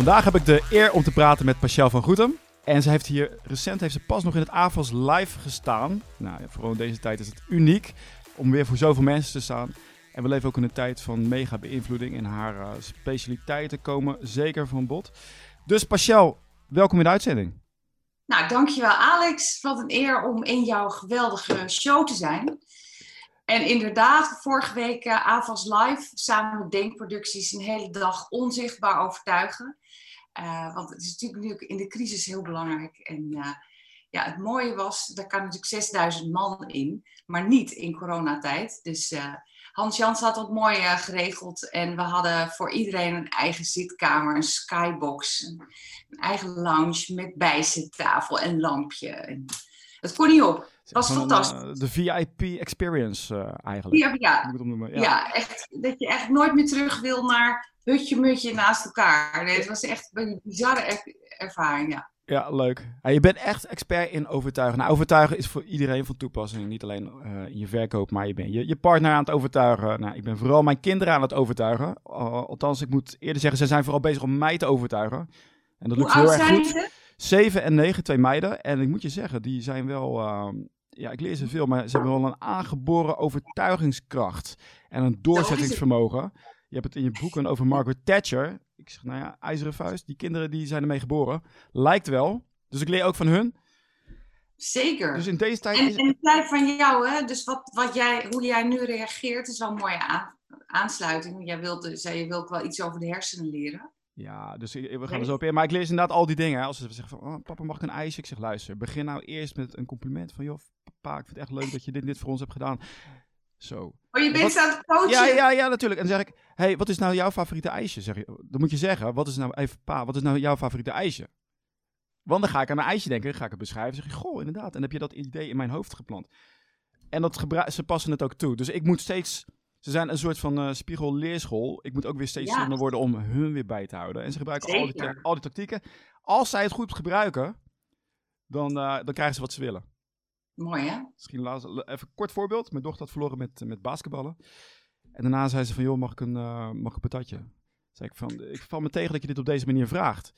Vandaag heb ik de eer om te praten met Pascal van Goetem. En ze heeft hier recent, heeft ze pas nog in het AFAS live gestaan. Nou, vooral in deze tijd is het uniek om weer voor zoveel mensen te staan. En we leven ook in een tijd van mega beïnvloeding en haar uh, specialiteiten komen zeker van bod. Dus Pascal, welkom in de uitzending. Nou, dankjewel Alex. Wat een eer om in jouw geweldige show te zijn. En inderdaad, vorige week uh, Live samen met Denkproducties een hele dag onzichtbaar overtuigen. Uh, want het is natuurlijk in de crisis heel belangrijk. En uh, ja, het mooie was, daar kan natuurlijk 6000 man in, maar niet in coronatijd. Dus Hans Jans had dat mooi geregeld. En we hadden voor iedereen een eigen zitkamer, een skybox, een, eigen lounge met bijzettafel en lampje. Het kon niet op. Was fantastisch. Uh, de VIP experience uh, eigenlijk. Ja, ja. ja. ja. echt. Dat je echt nooit meer terug wil naar hutje mutje naast elkaar. Nee, het was echt een bizarre er ervaring, ja. Ja, leuk. Ja, je bent echt expert in overtuigen. Nou, overtuigen is voor iedereen van toepassing. Niet alleen uh, in je verkoop, maar je bent je, je partner aan het overtuigen. Nou, ik ben vooral mijn kinderen aan het overtuigen. althans, ik moet eerder zeggen, ze zijn vooral bezig om mij te overtuigen. En dat lukt heel erg goed. Ze? 7 en 9, twee meiden. En ik moet je zeggen, die zijn wel. Uh, ja, ik leer ze veel, maar ze hebben wel een aangeboren overtuigingskracht. En een doorzettingsvermogen. Je hebt het in je boeken over Margaret Thatcher. Ik zeg, nou ja, ijzeren vuist. Die kinderen die zijn ermee geboren. Lijkt wel. Dus ik leer ook van hun. Zeker. Dus in deze tijd. En, is... en het blijft van jou, hè? Dus wat, wat jij, hoe jij nu reageert, is wel een mooie aan, aansluiting. Jij wilt, zei, je wilt wel iets over de hersenen leren. Ja, dus we gaan er zo op in. Maar ik lees inderdaad al die dingen. Als ze zeggen van, oh, papa mag ik een ijsje? Ik zeg, luister, begin nou eerst met een compliment van, joh, papa, ik vind het echt leuk dat je dit, dit voor ons hebt gedaan. Zo. Oh, je bent aan het coachen? Ja, ja, ja, natuurlijk. En dan zeg ik, hey, wat is nou jouw favoriete ijsje? Zeg je, dan moet je zeggen, wat is nou, even pa, wat is nou jouw favoriete ijsje? Want dan ga ik aan een ijsje denken, ga ik het beschrijven. zeg je, goh, inderdaad. En heb je dat idee in mijn hoofd geplant. En dat ze passen het ook toe. Dus ik moet steeds ze zijn een soort van uh, spiegel-leerschool. Ik moet ook weer steeds slimmer worden om hun weer bij te houden. En ze gebruiken al die, al die, tactieken. Als zij het goed gebruiken, dan, uh, dan krijgen ze wat ze willen. Mooi hè? Misschien even een kort voorbeeld. Mijn dochter had verloren met, met basketballen. En daarna zei ze van, joh, mag ik een, uh, mag ik een patatje? Zei ik van, ik val me tegen dat je dit op deze manier vraagt.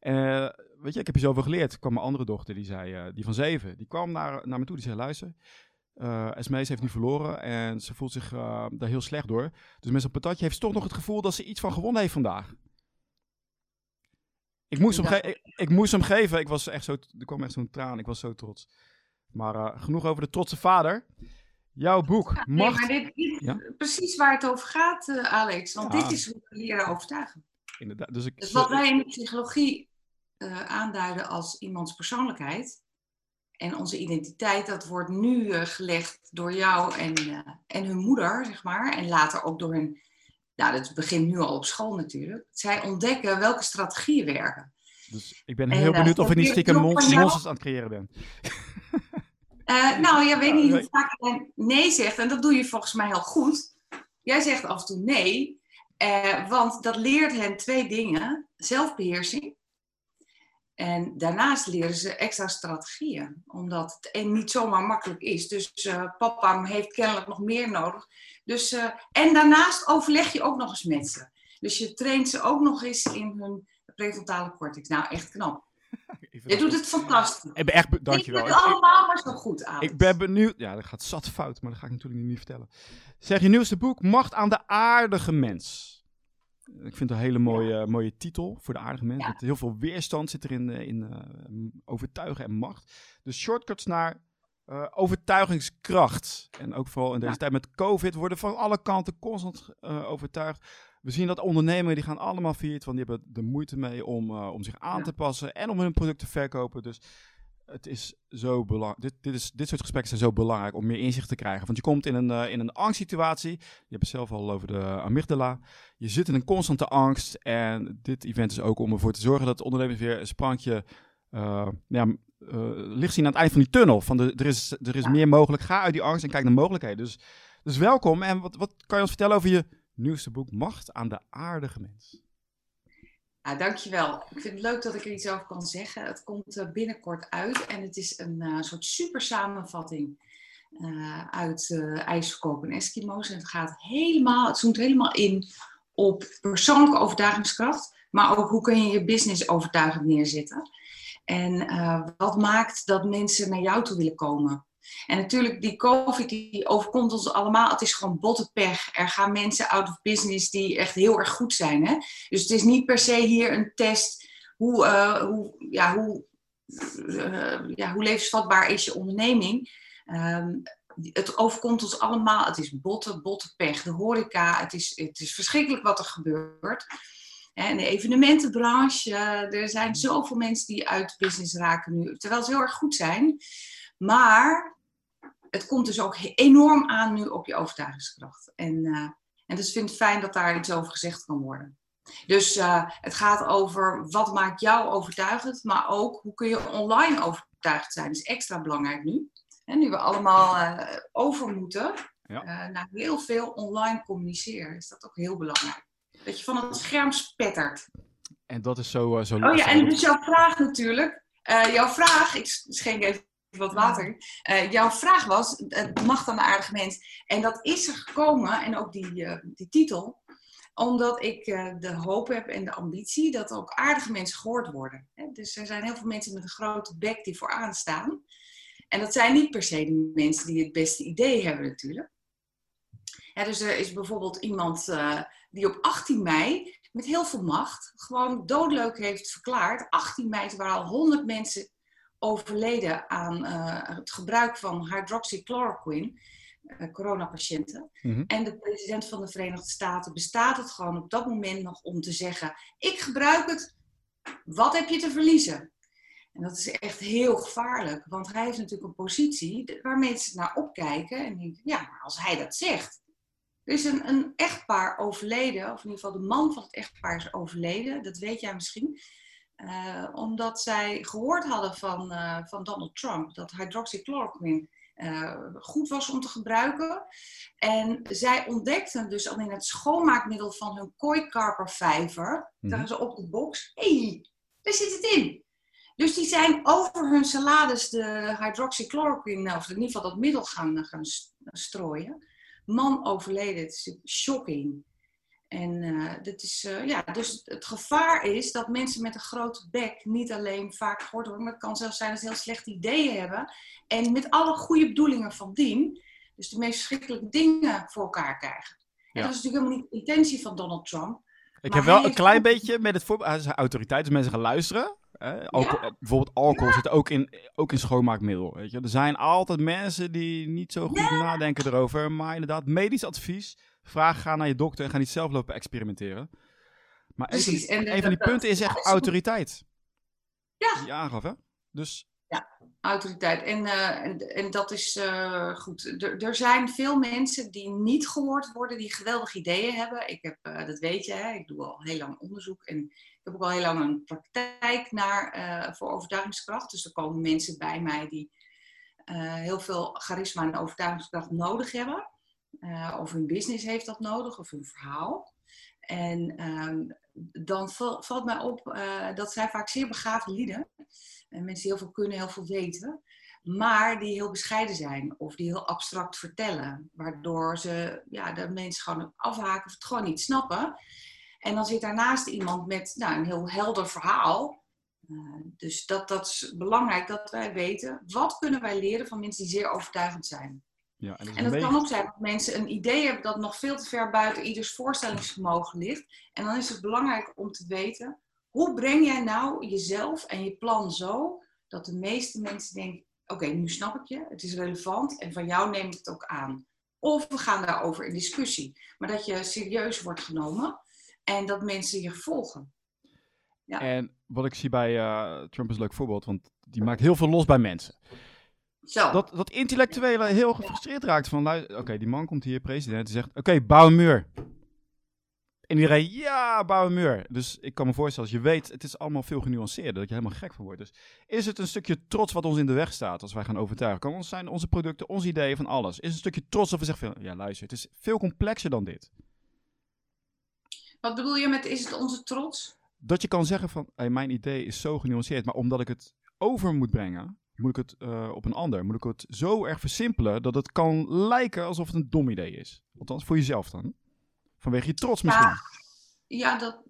Uh, weet je, ik heb je zoveel geleerd. Er kwam mijn andere dochter, die zei, die van zeven, die kwam naar, naar me toe. Die zei, luister, uh, Esmees heeft nu verloren en ze voelt zich uh, daar heel slecht door. Dus met zo'n patatje heeft ze toch nog het gevoel dat ze iets van gewonnen heeft vandaag. Ik moest, hem, ik, ik, moest hem geven. Ik was echt zo, er kwam echt zo'n traan. Ik was zo trots. Maar uh, genoeg over de trotse vader. Jouw boek. Ja, nee, maar dit, ja? precies waar het over gaat, Alex. Want ah. dit is hoe we leren overtuigen. Inderdaad. Dus, ik, dus wat wij in de psychologie aanduiden als iemands persoonlijkheid en onze identiteit, dat wordt nu uh, gelegd door jou en, uh, en hun moeder, zeg maar. En later ook door hun, nou dat begint nu al op school natuurlijk. Zij ontdekken welke strategieën werken. Dus ik ben heel en, benieuwd of ik niet stiekem monsters jou... aan het creëren ben. nou, je weet niet hoe vaak je nee zegt. En dat doe je volgens mij heel goed. Jij zegt af en toe nee. want dat leert hen twee dingen. Zelfbeheersing en daarnaast leren ze extra strategieën, omdat het niet zomaar makkelijk is. Dus uh, papa heeft kennelijk nog meer nodig. Dus, uh, en daarnaast overleg je ook nog eens met ze. Dus je traint ze ook nog eens in hun prefrontale cortex. Nou, echt knap. Je doet het fantastisch. Ik ben echt, dankjewel. Ik doe het allemaal maar zo goed aan. Ik ben benieuwd. Ja, dat gaat zat fout, maar dat ga ik natuurlijk niet vertellen. Zeg je nieuwste boek, Macht aan de aardige mens. Ik vind het een hele mooie, mooie titel voor de aardige mensen. Heel veel weerstand zit erin in, in uh, overtuigen en macht. Dus shortcuts naar uh, overtuigingskracht. En ook vooral in deze tijd met COVID worden van alle kanten constant uh, overtuigd. We zien dat ondernemers die gaan allemaal failliet, want die hebben de moeite mee om, om zich aan te passen en om hun product te verkopen. Dus het is zo belangrijk. Dit, dit, is, dit soort gesprekken zijn zo belangrijk om meer inzicht te krijgen. Want je komt in een, uh, in een angstsituatie. Je hebt het zelf al over de amygdala. Je zit in een constante angst. En dit event is ook om ervoor te zorgen dat ondernemers weer een sprankje uh, ja, uh, licht zien aan het eind van die tunnel. Van de, er is, er is meer mogelijk. Ga uit die angst en kijk naar mogelijkheden. Dus, dus welkom. En wat, wat kan je ons vertellen over je nieuwste boek Macht aan de aardige mens? Ja, dankjewel. Ik vind het leuk dat ik er iets over kan zeggen. Het komt uh, binnenkort uit en het is een uh, soort super samenvatting uh, uit ijsverkoop en Eskimo's. En het gaat helemaal, het zoomt helemaal in op persoonlijke overtuigingskracht, maar ook hoe kun je je business overtuigend neerzetten. En eh, wat maakt dat mensen naar jou toe willen komen? En natuurlijk, die COVID die overkomt ons allemaal. Het is gewoon botte pech. Er gaan mensen out of business die echt heel erg goed zijn. Hè? Dus het is niet per se hier een test hoe, uh, hoe, ja, hoe, uh, ja, hoe levensvatbaar is je onderneming. Um, het overkomt ons allemaal. Het is botte, botte pech. De horeca, het is, het is verschrikkelijk wat er gebeurt. En de evenementenbranche, er zijn zoveel mensen die uit business raken nu, terwijl ze heel erg goed zijn. Maar het komt dus ook enorm aan nu op je overtuigingskracht. En, uh, en dus vind ik fijn dat daar iets over gezegd kan worden. Dus uh, het gaat over wat maakt jou overtuigend, maar ook hoe kun je online overtuigd zijn. Dat is extra belangrijk nu. En nu we allemaal uh, over moeten ja. naar heel veel online communiceren, is dat ook heel belangrijk. Dat je van het scherm spettert. En dat is zo, zo Oh ja, en dus jouw vraag natuurlijk. jouw vraag, ik schenk even wat water. Uh, jouw vraag was, het mag dan de aardige mens. En dat is er gekomen, en ook die, uh, die titel, omdat ik uh, de hoop heb en de ambitie dat ook aardige mensen gehoord worden. Hè? Dus er zijn heel veel mensen met een grote bek die vooraan staan. En dat zijn niet per se de mensen die het beste idee hebben natuurlijk. Dus er is bijvoorbeeld iemand die op 18 mei met heel veel macht gewoon doodleuk heeft verklaard. 18 mei waren al 100 mensen overleden aan uh, het gebruik van hydroxychloroquine, uh, coronapatiënten. Mm -hmm. En de president van de Verenigde Staten bestaat het gewoon op dat moment nog om te zeggen: Ik gebruik het, wat heb je te verliezen? En dat is echt heel gevaarlijk, want hij heeft natuurlijk een positie waar mensen naar opkijken en denken: Ja, maar als hij dat zegt. Er is een, een echtpaar overleden, of in ieder geval de man van het echtpaar is overleden, dat weet jij misschien. Uh, omdat zij gehoord hadden van, uh, van Donald Trump dat hydroxychloroquine uh, goed was om te gebruiken. En zij ontdekten dus al in het schoonmaakmiddel van hun kooikarpervijver, mm -hmm. ze op de box, hé, hey, daar zit het in. Dus die zijn over hun salades de hydroxychloroquine, of in ieder geval dat middel gaan, gaan strooien. Man overleden, het is shocking. En uh, dat is, uh, ja, dus het gevaar is dat mensen met een grote bek niet alleen vaak gehoord worden, maar het kan zelfs zijn dat ze heel slechte ideeën hebben. En met alle goede bedoelingen van dien, dus de meest verschrikkelijke dingen voor elkaar krijgen. Ja. En dat is natuurlijk helemaal niet de intentie van Donald Trump. Ik heb wel een klein beetje met het voorbeeld, hij is autoriteit, dus mensen gaan luisteren. Eh, alcohol, ja? Bijvoorbeeld alcohol zit ook in, ook in schoonmaakmiddel. Weet je? Er zijn altijd mensen die niet zo goed nadenken erover, maar inderdaad, medisch advies Vraag, ga naar je dokter en ga niet zelf lopen experimenteren. Maar Precies. een, en, een van die punten is echt autoriteit. Ja. Die aangaf, hè? Dus... Ja, autoriteit. En, uh, en, en, dat is uh, goed. Er, er zijn veel mensen die niet gehoord worden, die geweldige ideeën hebben. Ik heb, uh, dat weet je, hè? ik doe al heel lang onderzoek en ik heb ook al heel lang een praktijk naar, voor overtuigingskracht. Dus er komen mensen bij mij die heel veel charisma en overtuigingskracht nodig hebben. Uh, of hun business heeft dat nodig, of hun verhaal. En um, dan val, valt mij op uh, dat zijn vaak zeer begaafde lieden. En mensen die heel veel kunnen, heel veel weten. Maar die heel bescheiden zijn. Of die heel abstract vertellen. Waardoor ze ja, de mensen gewoon afhaken of het gewoon niet snappen. En dan zit daarnaast iemand met nou, een heel helder verhaal. Uh, dus dat, dat is belangrijk dat wij weten. Wat kunnen wij leren van mensen die zeer overtuigend zijn? Ja, en, en dat kan ook zijn dat mensen een idee hebben dat nog veel te ver buiten ieders voorstellingsvermogen ligt. En dan is het belangrijk om te weten, hoe breng jij nou jezelf en je plan zo dat de meeste mensen denken, oké, okay, nu snap ik je, het is relevant en van jou neem ik het ook aan. Of we gaan daarover in discussie. Maar dat je serieus wordt genomen en dat mensen je volgen. Ja. En wat ik zie bij uh, Trump is een leuk voorbeeld, want die maakt heel veel los bij mensen. Zo. Dat, dat intellectuele heel gefrustreerd raakt van, oké, okay, die man komt hier, president, die zegt, oké, okay, bouw een muur. En iedereen, ja, bouw een muur. Dus ik kan me voorstellen, als je weet, het is allemaal veel genuanceerder, dat je helemaal gek van wordt. Dus is het een stukje trots wat ons in de weg staat als wij gaan overtuigen? Kan ons zijn onze producten, onze ideeën van alles? Is het een stukje trots of we zeggen, ja luister, het is veel complexer dan dit. Wat bedoel je met, is het onze trots? Dat je kan zeggen van, hey, mijn idee is zo genuanceerd, maar omdat ik het over moet brengen, moet ik het uh, op een ander? Moet ik het zo erg versimpelen dat het kan lijken alsof het een dom idee is? Althans, voor jezelf dan. Vanwege je trots misschien. Ja, ja, dat,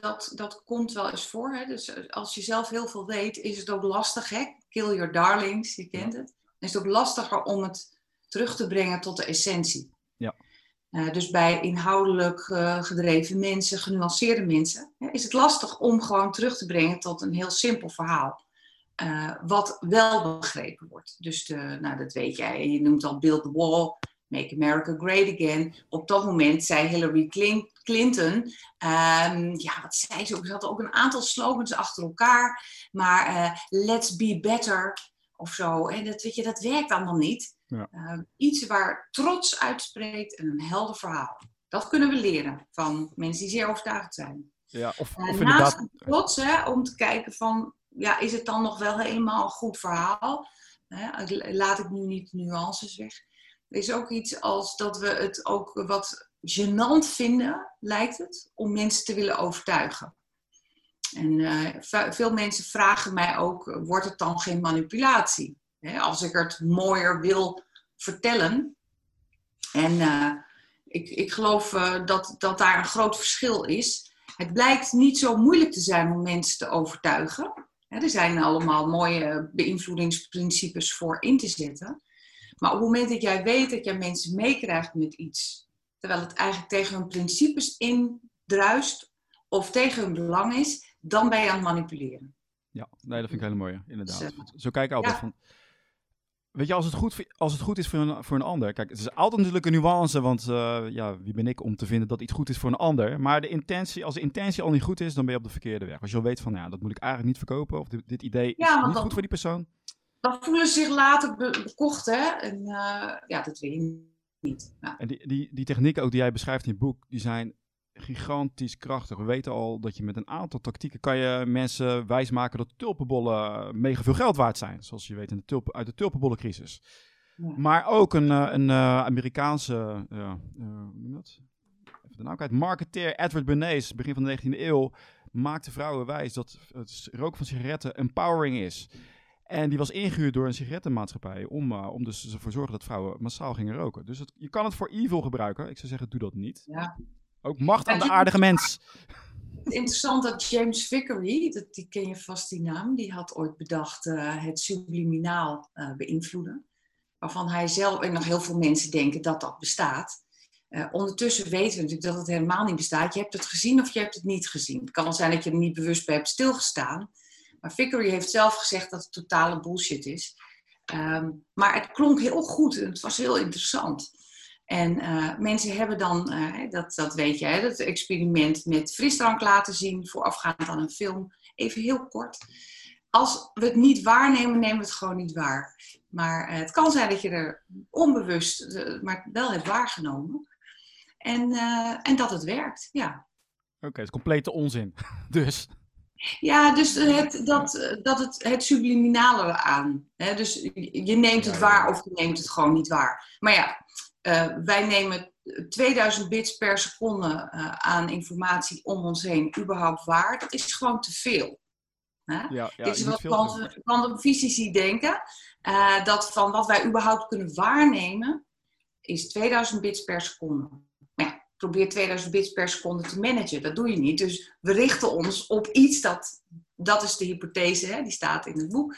dat, dat komt wel eens voor. Hè? Dus als je zelf heel veel weet, is het ook lastig. Hè? Kill your darlings, je kent het. Dan is het ook lastiger om het terug te brengen tot de essentie. Ja. Uh, dus bij inhoudelijk uh, gedreven mensen, genuanceerde mensen, hè, is het lastig om gewoon terug te brengen tot een heel simpel verhaal. Uh, wat wel begrepen wordt. Dus de, nou, dat weet jij. Je noemt al Build the Wall, Make America Great Again. Op dat moment zei Hillary Clinton, um, ja, wat zei ze ook? Ze had ook een aantal slogans achter elkaar. Maar uh, let's be better of zo. En dat, weet je, dat werkt allemaal niet. Ja. Uh, iets waar trots uitspreekt en een helder verhaal. Dat kunnen we leren van mensen die zeer overtuigd zijn. Ja, of, Uh, of naast inderdaad... het trots, hè, om te kijken van, ja, is het dan nog wel helemaal een goed verhaal? Laat ik nu niet nuances weg. Er is ook iets als dat we het ook wat gênant vinden, lijkt het, om mensen te willen overtuigen. En uh, veel mensen vragen mij ook, wordt het dan geen manipulatie? Als ik het mooier wil vertellen. En uh, ik, ik geloof uh, dat, dat daar een groot verschil is. Het blijkt niet zo moeilijk te zijn om mensen te overtuigen. Er zijn allemaal mooie beïnvloedingsprincipes voor in te zetten. Maar op het moment dat jij weet dat jij mensen meekrijgt met iets, terwijl het eigenlijk tegen hun principes indruist of tegen hun belang is, dan ben je aan het manipuleren. Ja, nee, dat vind ik een hele mooie, inderdaad. Zo, Zo kijk ik altijd ja. van... Weet je, als het goed, als het goed is voor een, voor een ander... Kijk, het is altijd natuurlijk een nuance, want uh, ja, wie ben ik om te vinden dat iets goed is voor een ander. Maar de intentie, als de intentie al niet goed is, dan ben je op de verkeerde weg. Als je al weet van, ja, dat moet ik eigenlijk niet verkopen, of dit, dit idee Ja, is niet goed voor die persoon. Dan voelen ze zich later be- bekocht, hè? En uh, ja, dat wil je niet. Ja. En die, die, die technieken ook die jij beschrijft in je boek, die zijn gigantisch krachtig. We weten al dat je met een aantal tactieken kan je mensen wijsmaken dat tulpenbollen mega veel geld waard zijn. Zoals je weet in de tulpen, uit de tulpenbollencrisis. Ja. Maar ook een, uh, een uh, Amerikaanse, uh, hoe noem je dat? Even de naam kwijt. Marketeer Edward Bernays, begin van de 19e eeuw, maakte vrouwen wijs dat het roken van sigaretten empowering is. En die was ingehuurd door een sigarettenmaatschappij om, uh, om dus ervoor te zorgen dat vrouwen massaal gingen roken. Dus het, je kan het voor evil gebruiken. Ik zou zeggen, doe dat niet. Ja. Ook macht aan de aardige mens. Interessant dat James Vickery, dat, die ken je vast die naam, die had ooit bedacht uh, het subliminaal uh, beïnvloeden. Waarvan hij zelf en nog heel veel mensen denken dat dat bestaat. Uh, ondertussen weten we natuurlijk dat het helemaal niet bestaat. Je hebt het gezien of je hebt het niet gezien. Het kan wel zijn dat je er niet bewust bij hebt stilgestaan. Maar Vickery heeft zelf gezegd dat het totale bullshit is. Um, maar het klonk heel goed en het was heel interessant. En uh, mensen hebben dan, uh, dat, dat weet jij, dat experiment met frisdrank laten zien voorafgaand aan een film. Even heel kort. Als we het niet waarnemen, nemen we het gewoon niet waar. Maar uh, het kan zijn dat je er onbewust, maar wel hebt waargenomen. En, eh, en dat het werkt, ja. Oké, okay, het is complete onzin. dus. Ja, dus het, dat, dat het, het subliminale aan. Hè? Dus je neemt het waar of je neemt het gewoon niet waar. Maar ja, wij nemen 2000 bits per seconde uh, aan informatie om ons heen überhaupt waar. Dat is gewoon te veel. Hè? Ja, ja, Dit is wat kwantumfysici denken. Uh, dat van wat wij überhaupt kunnen waarnemen, is 2000 bits per seconde. Maar ja, probeer 2000 bits per seconde te managen. Dat doe je niet. Dus we richten ons op iets dat, dat is de hypothese, hè, die staat in het boek,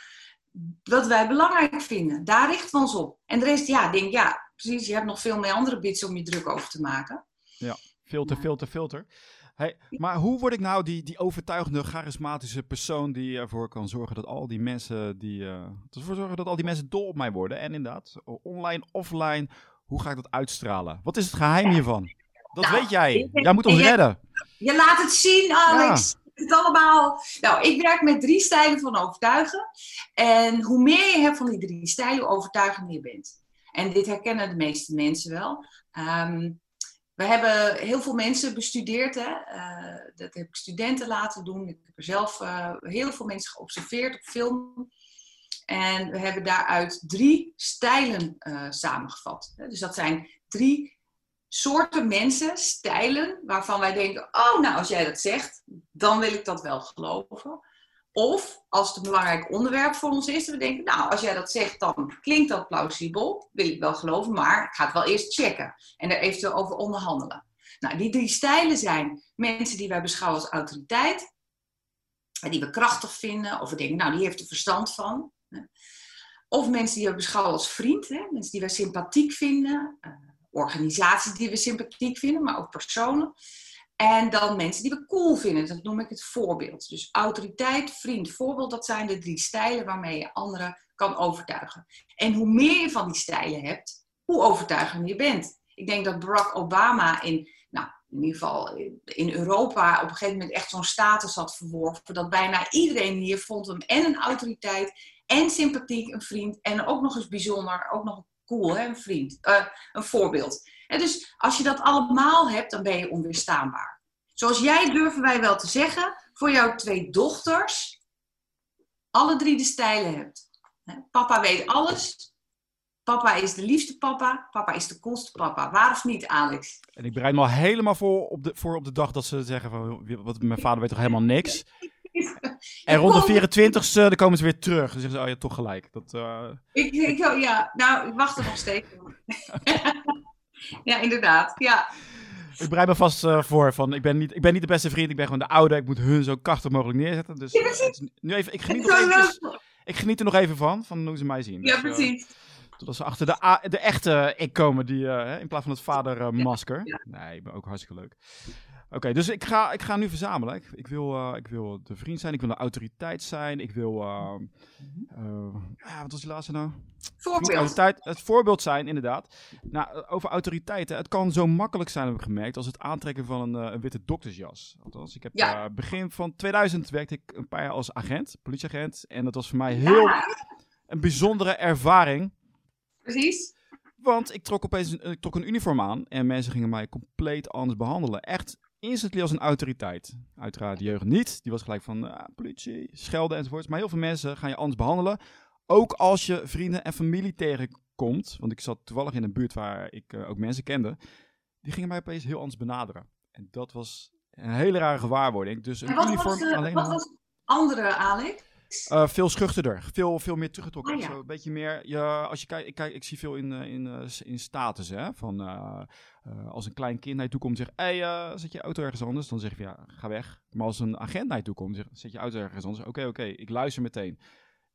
wat wij belangrijk vinden. Daar richten we ons op. En de rest, ja, denk ja, precies, je hebt nog veel meer andere bits om je druk over te maken. Ja, filter, ja. filter, filter. Hey, maar hoe word ik nou die, die overtuigende, charismatische persoon die ervoor kan zorgen dat al die mensen die uh, ervoor zorgen dat al die mensen dol op mij worden? En inderdaad, online, offline, hoe ga ik dat uitstralen? Wat is het geheim hiervan? Dat nou, weet jij. Ik, jij moet ons redden. Je laat het zien, Alex. Ja. Het allemaal. Nou, ik werk met drie stijlen van overtuigen. En hoe meer je hebt van die drie stijlen, hoe overtuigender je bent. En dit herkennen de meeste mensen wel. Um, we hebben heel veel mensen bestudeerd. Hè? Uh, dat heb ik studenten laten doen. Ik heb er zelf uh, heel veel mensen geobserveerd op film. En we hebben daaruit drie stijlen uh, samengevat. Dus dat zijn drie soorten mensen, stijlen, waarvan wij denken: oh, nou, als jij dat zegt, dan wil ik dat wel geloven. Of als het een belangrijk onderwerp voor ons is, we denken: nou, als jij dat zegt, dan klinkt dat plausibel, wil ik wel geloven, maar ik ga het wel eerst checken en er eventueel over onderhandelen. Nou, die drie stijlen zijn mensen die wij beschouwen als autoriteit, die we krachtig vinden, of we denken, nou, die heeft er verstand van. Of mensen die we beschouwen als vriend, hè? mensen die we sympathiek vinden, uh, organisaties die we sympathiek vinden, maar ook personen. En dan mensen die we cool vinden, dat noem ik het voorbeeld. Dus autoriteit, vriend, voorbeeld, dat zijn de drie stijlen waarmee je anderen kan overtuigen. En hoe meer je van die stijlen hebt, hoe overtuigender je bent. Ik denk dat Barack Obama in, nou, in ieder geval in Europa op een gegeven moment echt zo'n status had verworven. Dat bijna iedereen hier vond hem en een autoriteit en sympathiek, een vriend. En ook nog eens bijzonder, ook nog cool, hè, een vriend, uh, een voorbeeld. En dus als je dat allemaal hebt, dan ben je onweerstaanbaar. Zoals jij durven wij wel te zeggen, voor jouw twee dochters, alle drie de stijlen hebt. Papa weet alles. Papa is de liefste papa. Papa is de coolste papa. Waar of niet, Alex? En ik bereid me al helemaal voor op de, voor op de dag dat ze zeggen van, wat, mijn vader weet toch helemaal niks. En rond de 24ste, dan komen ze weer terug. Dan zeggen ze, oh ja, toch gelijk. Dat, uh... ik, ik, ja, nou, ik wacht er nog steeds ja, inderdaad, ja. Ik bereid me vast uh, voor van, ik ben, niet, ik ben niet de beste vriend, ik ben gewoon de oude. Ik moet hun zo krachtig mogelijk neerzetten. Dus uh, nu even, ik geniet nog eventjes, ik geniet er nog even van, van hoe ze mij zien. Ja, dus, precies. Totdat ze achter de, de echte ik komen, die, in plaats van het vadermasker. Ja. Nee, ik ben ook hartstikke leuk. Oké, dus ik ga, ik ga nu verzamelen. Ik, ik, wil, uh, ik wil de vriend zijn, ik wil de autoriteit zijn, ik wil... Uh, uh, ja, wat was die laatste nou? Voorbeeld. het voorbeeld zijn, inderdaad. Nou, over autoriteiten. Het kan zo makkelijk zijn, heb ik gemerkt, als het aantrekken van een, een witte doktersjas. Althans, ik heb ja. begin van 2000 werkte ik een paar jaar als agent, politieagent. En dat was voor mij heel een bijzondere ervaring. Precies. Want ik trok opeens een, ik trok een uniform aan en mensen gingen mij compleet anders behandelen. Echt instantly als een autoriteit. Uiteraard de jeugd niet. Die was gelijk van uh, politie, schelden enzovoorts. Maar heel veel mensen gaan je anders behandelen. Ook als je vrienden en familie tegenkomt. Want ik zat toevallig in een buurt waar ik uh, ook mensen kende. Die gingen mij opeens heel anders benaderen. En dat was een hele rare gewaarwording. Dus een wat uniform was, alleen wat was andere, Alex? Uh, veel schuchterder, veel, veel meer teruggetrokken. Oh, ja. Zo een beetje meer, als je kijkt, ik, kijk, ik zie veel in, in, in status, hè, van uh, uh, als een klein kind naar je toe komt en zegt, hey, zet je auto ergens anders, dan zeg je, ja, ga weg. Maar als een agent naar je toe komt en zegt, zet je auto ergens anders, oké, oké, ik luister meteen.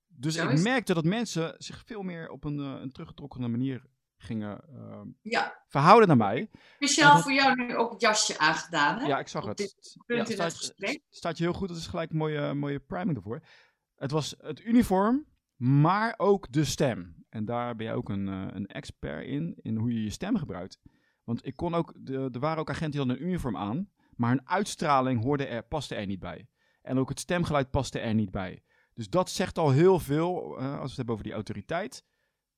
Dus ik merkte dat mensen zich veel meer op een, een teruggetrokkene manier gingen ja. verhouden naar mij. Speciaal dat... voor jou nu ook het jasje aangedaan, hè? Ja, ik zag het. ja, staat, staat je heel goed, dat is gelijk een mooie, mooie priming ervoor. Het was het uniform, maar ook de stem. En daar ben je ook een, uh, een expert in, in hoe je je stem gebruikt. Want ik kon ook, de, er waren ook agenten die hadden een uniform aan, maar hun uitstraling hoorde er, paste er niet bij. En ook het stemgeluid paste er niet bij. Dus dat zegt al heel veel, uh, als we het hebben over die autoriteit.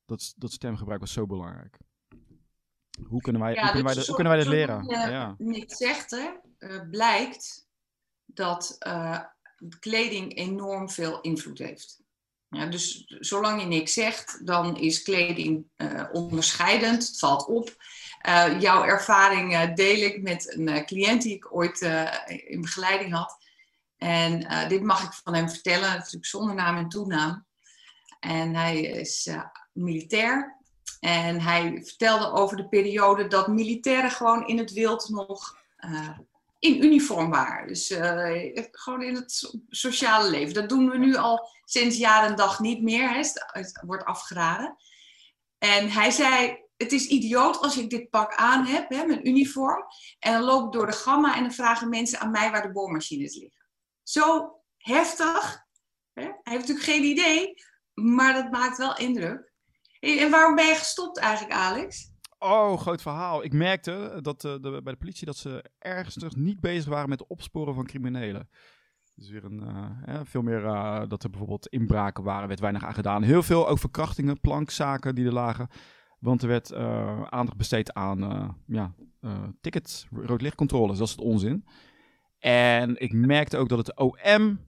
Dat, dat stemgebruik was zo belangrijk. Hoe kunnen wij, ja, hoe kunnen wij, hoe kunnen wij dit leren? Je ja. niet zegt, hè, uh, blijkt dat kleding enorm veel invloed heeft. Ja, dus zolang je niks zegt, dan is kleding uh, onderscheidend. Het valt op. Uh, jouw ervaring uh, deel ik met een cliënt die ik ooit in begeleiding had. En dit mag ik van hem vertellen, natuurlijk zonder naam en toenaam. En hij is militair. En hij vertelde over de periode dat militairen gewoon in het wild nog in uniform waren. Dus uh, gewoon in het sociale leven. Dat doen we nu al sinds jaar en dag niet meer. Hè. Het wordt afgeraden. En hij zei, het is idioot als ik dit pak aan heb, hè, mijn uniform. En dan loop ik door de gamma en dan vragen mensen aan mij waar de boormachines liggen. Zo heftig. Hè? Hij heeft natuurlijk geen idee, maar dat maakt wel indruk. En waarom ben je gestopt eigenlijk, Alex? Oh, groot verhaal. Ik merkte dat uh, de, bij de politie dat ze ergens terug niet bezig waren met het opsporen van criminelen. Dus weer een, uh, veel meer uh, dat er bijvoorbeeld inbraken waren, werd weinig aan gedaan. Heel veel ook verkrachtingen, plankzaken die er lagen. Want er werd aandacht besteed aan ja, tickets, roodlichtcontroles, dat is het onzin. En ik merkte ook dat het OM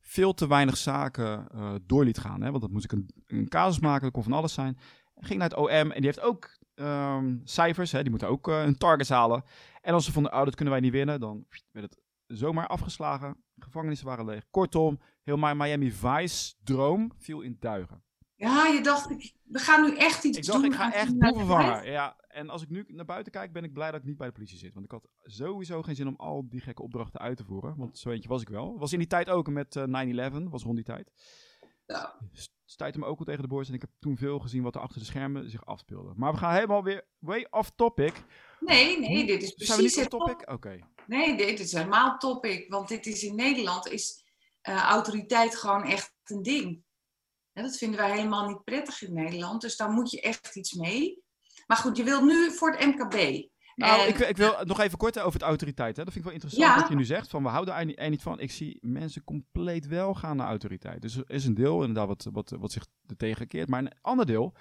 veel te weinig zaken door liet gaan. Hè? Want dat moest ik een, een casus maken, dat kon van alles zijn. ging naar het OM en die heeft ook um, cijfers. Hè, die moeten ook uh, hun targets halen. En als ze vonden, oh, dat kunnen wij niet winnen, dan werd het zomaar afgeslagen. Gevangenissen waren leeg. Kortom, heel mijn Miami Vice droom viel in duigen. Ja, je dacht, ik, we gaan nu echt iets Ik dacht, doen. ik ga echt boeven vangen. Ja, en als ik nu naar buiten kijk, ben ik blij dat ik niet bij de politie zit. Want ik had sowieso geen zin om al die gekke opdrachten uit te voeren. Want zo eentje was ik wel. Was in die tijd ook met eh, 9-11, was rond die tijd. Ja. St- Stuitte me ook wel tegen de borst. En ik heb toen veel gezien wat er achter de schermen zich afspeelde. Maar we gaan helemaal weer way off topic. Nee, nee, dit is Zijn we precies niet het topic? Oké. Nee, dit is helemaal topic. Want dit is in Nederland is eh, autoriteit gewoon echt een ding. Ja, dat vinden wij helemaal niet prettig in Nederland. Dus daar moet je echt iets mee. Maar goed, je wilt nu voor het MKB. Nou, En- ik, wil- ik wil nog even kort over het autoriteit. Hè. Dat vind ik wel interessant Ja. wat je nu zegt. Van we houden er niet- er niet van. Ik zie mensen compleet wel gaan naar autoriteit. Dus er is een deel inderdaad wat, wat, wat zich er tegenkeert. Maar een ander deel,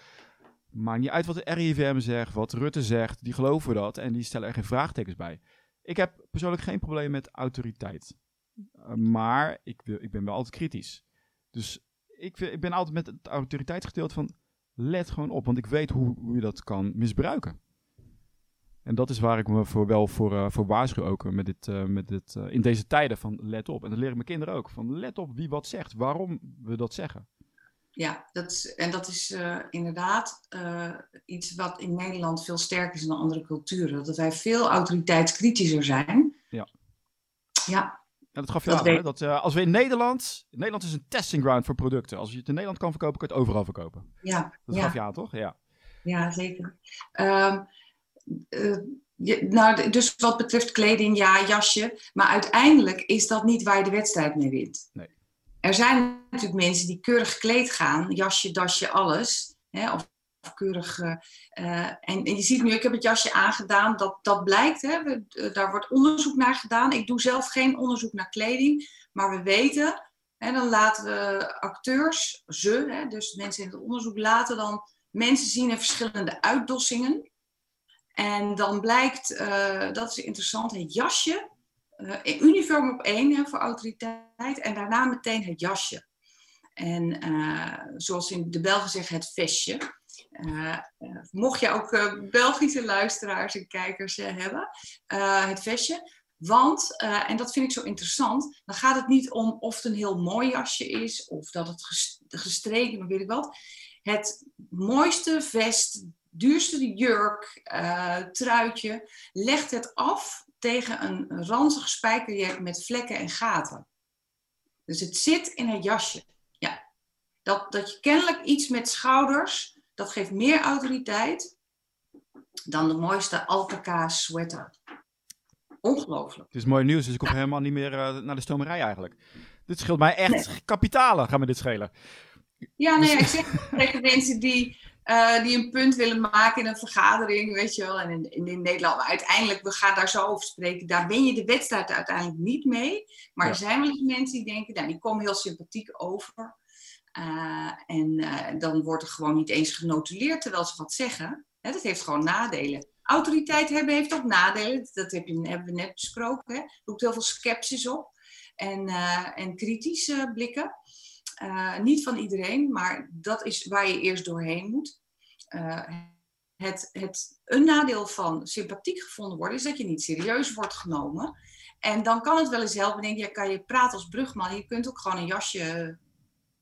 maakt niet uit wat de RIVM zegt, wat Rutte zegt. Die geloven dat en die stellen er geen vraagtekens bij. Ik heb persoonlijk geen probleem met autoriteit. Uh, maar ik, wil, ik ben wel altijd kritisch. Dus ik, ik ben altijd met het autoriteitsgedeelte van let gewoon op. Want ik weet hoe, hoe je dat kan misbruiken. En dat is waar ik me voor wel voor, eh, voor waarschuw ook eh, met dit, eh, met dit, in deze tijden van let op. En dat leer ik mijn kinderen ook. Van let op wie wat zegt, waarom we dat zeggen. Ja, dat, is- en dat is inderdaad iets wat in Nederland veel sterker is dan andere culturen. Dat wij veel autoriteitskritischer zijn. Ja. Ja, En dat gaf je Dat aan, weet- hè? Dat, als we in Nederland... Nederland is een testing ground voor producten. Als je het in Nederland kan verkopen, kan je het overal verkopen. ja, Dat ja. gaf je aan, toch? Ja. Ja, zeker. Ehm, eh, je- nou, dus wat betreft kleding, ja, jasje. Maar uiteindelijk is dat niet waar je de wedstrijd mee wint. Nee. Er zijn natuurlijk mensen die keurig gekleed gaan, jasje, dasje, alles. Hè, of, of keurig. eh, eh, en, en je ziet nu, ik heb het jasje aangedaan, dat, dat blijkt. Hè, we, daar wordt onderzoek naar gedaan. Ik doe zelf geen onderzoek naar kleding, maar we weten. En dan laten we acteurs, ze, hè, dus mensen in het onderzoek, laten dan mensen zien in verschillende uitdossingen. En dan blijkt, eh, dat is interessant, het jasje, eh, uniform op één hè, voor autoriteit en daarna meteen het jasje. En eh, zoals in de Belgen zeggen, het vestje. Mocht je ook Belgische luisteraars en kijkers hebben, het vestje. Want, en dat vind ik zo interessant, dan gaat het niet om of het een heel mooi jasje is of dat het ges- gestreken, weet ik wat. Het mooiste vest, duurste jurk, eh, truitje, legt het af tegen een ranzig spijkerjek met vlekken en gaten. Dus het zit in het jasje. Ja. Dat, dat je kennelijk iets met schouders, dat geeft meer autoriteit dan de mooiste alpaca sweater. Ongelooflijk. Het is mooi nieuws, dus ik hoef helemaal niet meer eh, naar de stomerij eigenlijk. Dit scheelt mij echt kapitalen, gaan me dit schelen. Ja, nee, ik zeg tegen mensen die, eh, die een punt willen maken in een vergadering, weet je wel. En in, in, in Nederland, uiteindelijk, we gaan daar zo over spreken. Daar ben je de wedstrijd uiteindelijk niet mee. Maar Ja. er zijn wel eens mensen die denken, nou, die komen heel sympathiek over. Eh, en eh, dan wordt er gewoon niet eens genotuleerd terwijl ze wat zeggen. Hè, dat heeft gewoon nadelen. Autoriteit hebben heeft ook nadelen. Dat heb je, hebben we net besproken. Hè. Er roept heel veel sceptisch op. En, en kritisch eh, blikken. Eh, niet van iedereen, maar dat is waar je eerst doorheen moet. Eh, het, het, een nadeel van sympathiek gevonden worden is dat je niet serieus wordt genomen. En dan kan het wel eens helpen. Denk je, ja, kan je praten als brugman. Je kunt ook gewoon een jasje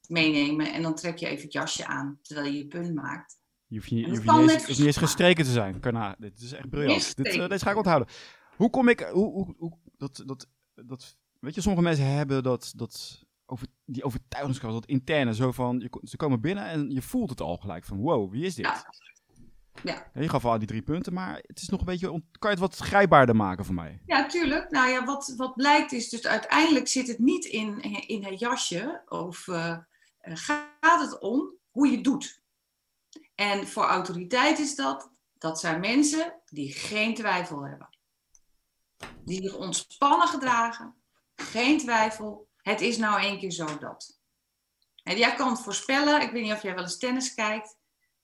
meenemen en dan trek je even het jasje aan terwijl je je punt maakt. Je hoeft, niet, je hoeft niet, eens, niet gestreken te zijn. Karna, dit is echt briljant. Dit, eh, deze ga ik onthouden. Hoe kom ik... Hoe, hoe, hoe, dat, dat, dat, weet je, sommige mensen hebben dat, dat over, die overtuigingskracht, dat interne. Zo van, je, ze komen binnen en je voelt het al gelijk. Van wow, wie is dit? Ja. Je gaf al die drie punten, maar het is nog een beetje... Kan je het wat grijpbaarder maken voor mij? Ja, tuurlijk. Nou ja, wat, wat blijkt is dus uiteindelijk zit het niet in, in het jasje. Of eh, eh, gaat het om hoe je het doet. En voor autoriteit is dat, dat zijn mensen die geen twijfel hebben. Die zich ontspannen gedragen. Geen twijfel. Het is nou één keer zo dat. En jij kan het voorspellen. Ik weet niet of jij wel eens tennis kijkt.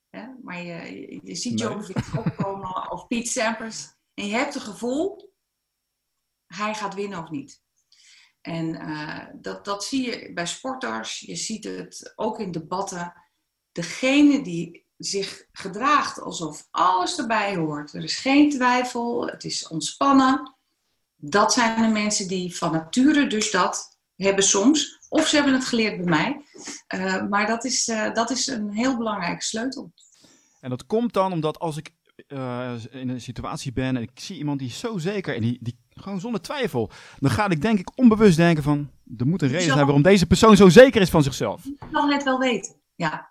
Hè? Maar je, je, je ziet Nee. Djokovic opkomen of Piet Sampras. En je hebt het gevoel, hij gaat winnen of niet. En eh, dat, dat zie je bij sporters. Je ziet het ook in debatten. Degene die zich gedraagt alsof alles erbij hoort. Er is geen twijfel, het is ontspannen. Dat zijn de mensen die van nature dus dat hebben soms Of ze hebben het geleerd bij mij. Uh, maar dat is, uh, dat is een heel belangrijke sleutel. En dat komt dan omdat als ik uh, in een situatie ben en ik zie iemand die zo zeker en die, die gewoon zonder twijfel, dan ga ik denk ik onbewust denken van, er moet een reden zijn waarom deze persoon zo zeker is van zichzelf. Ik kan het wel weten, ja.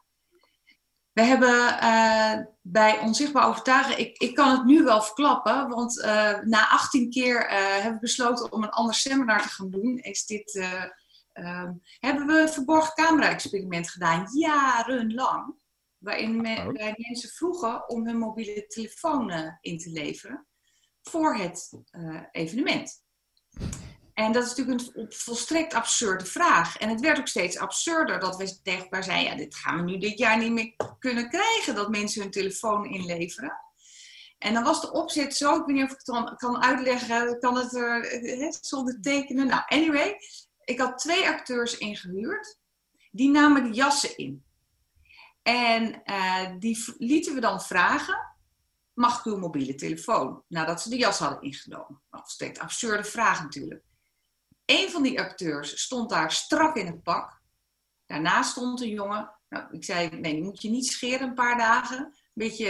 We hebben uh, bij Onzichtbaar Overtuigen, ik, ik kan het nu wel verklappen, want uh, na 18 keer hebben we besloten om een ander seminar te gaan doen. Is dit, um, hebben we een verborgen camera-experiment gedaan, jarenlang waarin men, oh. mensen vroegen om hun mobiele telefoon in te leveren voor het evenement. En dat is natuurlijk een volstrekt absurde vraag. En het werd ook steeds absurder dat we tegen elkaar zeiden: ja, dit gaan we nu dit jaar niet meer kunnen krijgen, dat mensen hun telefoon inleveren. En dan was de opzet zo, ik weet niet of ik het dan kan uitleggen, kan het er zonder tekenen. Nou, anyway, ik had twee acteurs ingehuurd, die namen de jassen in. En uh, die lieten we dan vragen, mag ik uw mobiele telefoon? Nadat ze de jas hadden ingenomen. Volstrekt absurde vraag natuurlijk. Een van die acteurs stond daar strak in het pak. Daarnaast stond een jongen. Nou, ik zei, nee, die moet je niet scheren een paar dagen. Een beetje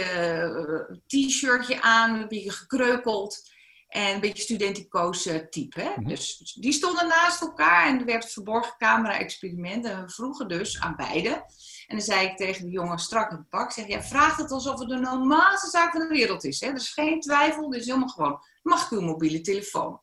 uh, t-shirtje aan, een beetje gekreukeld. En een beetje studenticoos type. Hè? Mhm. Dus die stonden naast elkaar en er werd een verborgen camera-experiment. En we vroegen dus aan beide. En dan zei ik tegen de jongen strak in het pak: zeg, ja, vraag het alsof het de normaalste zaak van de wereld is. Hè? Er is geen twijfel, dit is helemaal gewoon. Mag ik uw mobiele telefoon?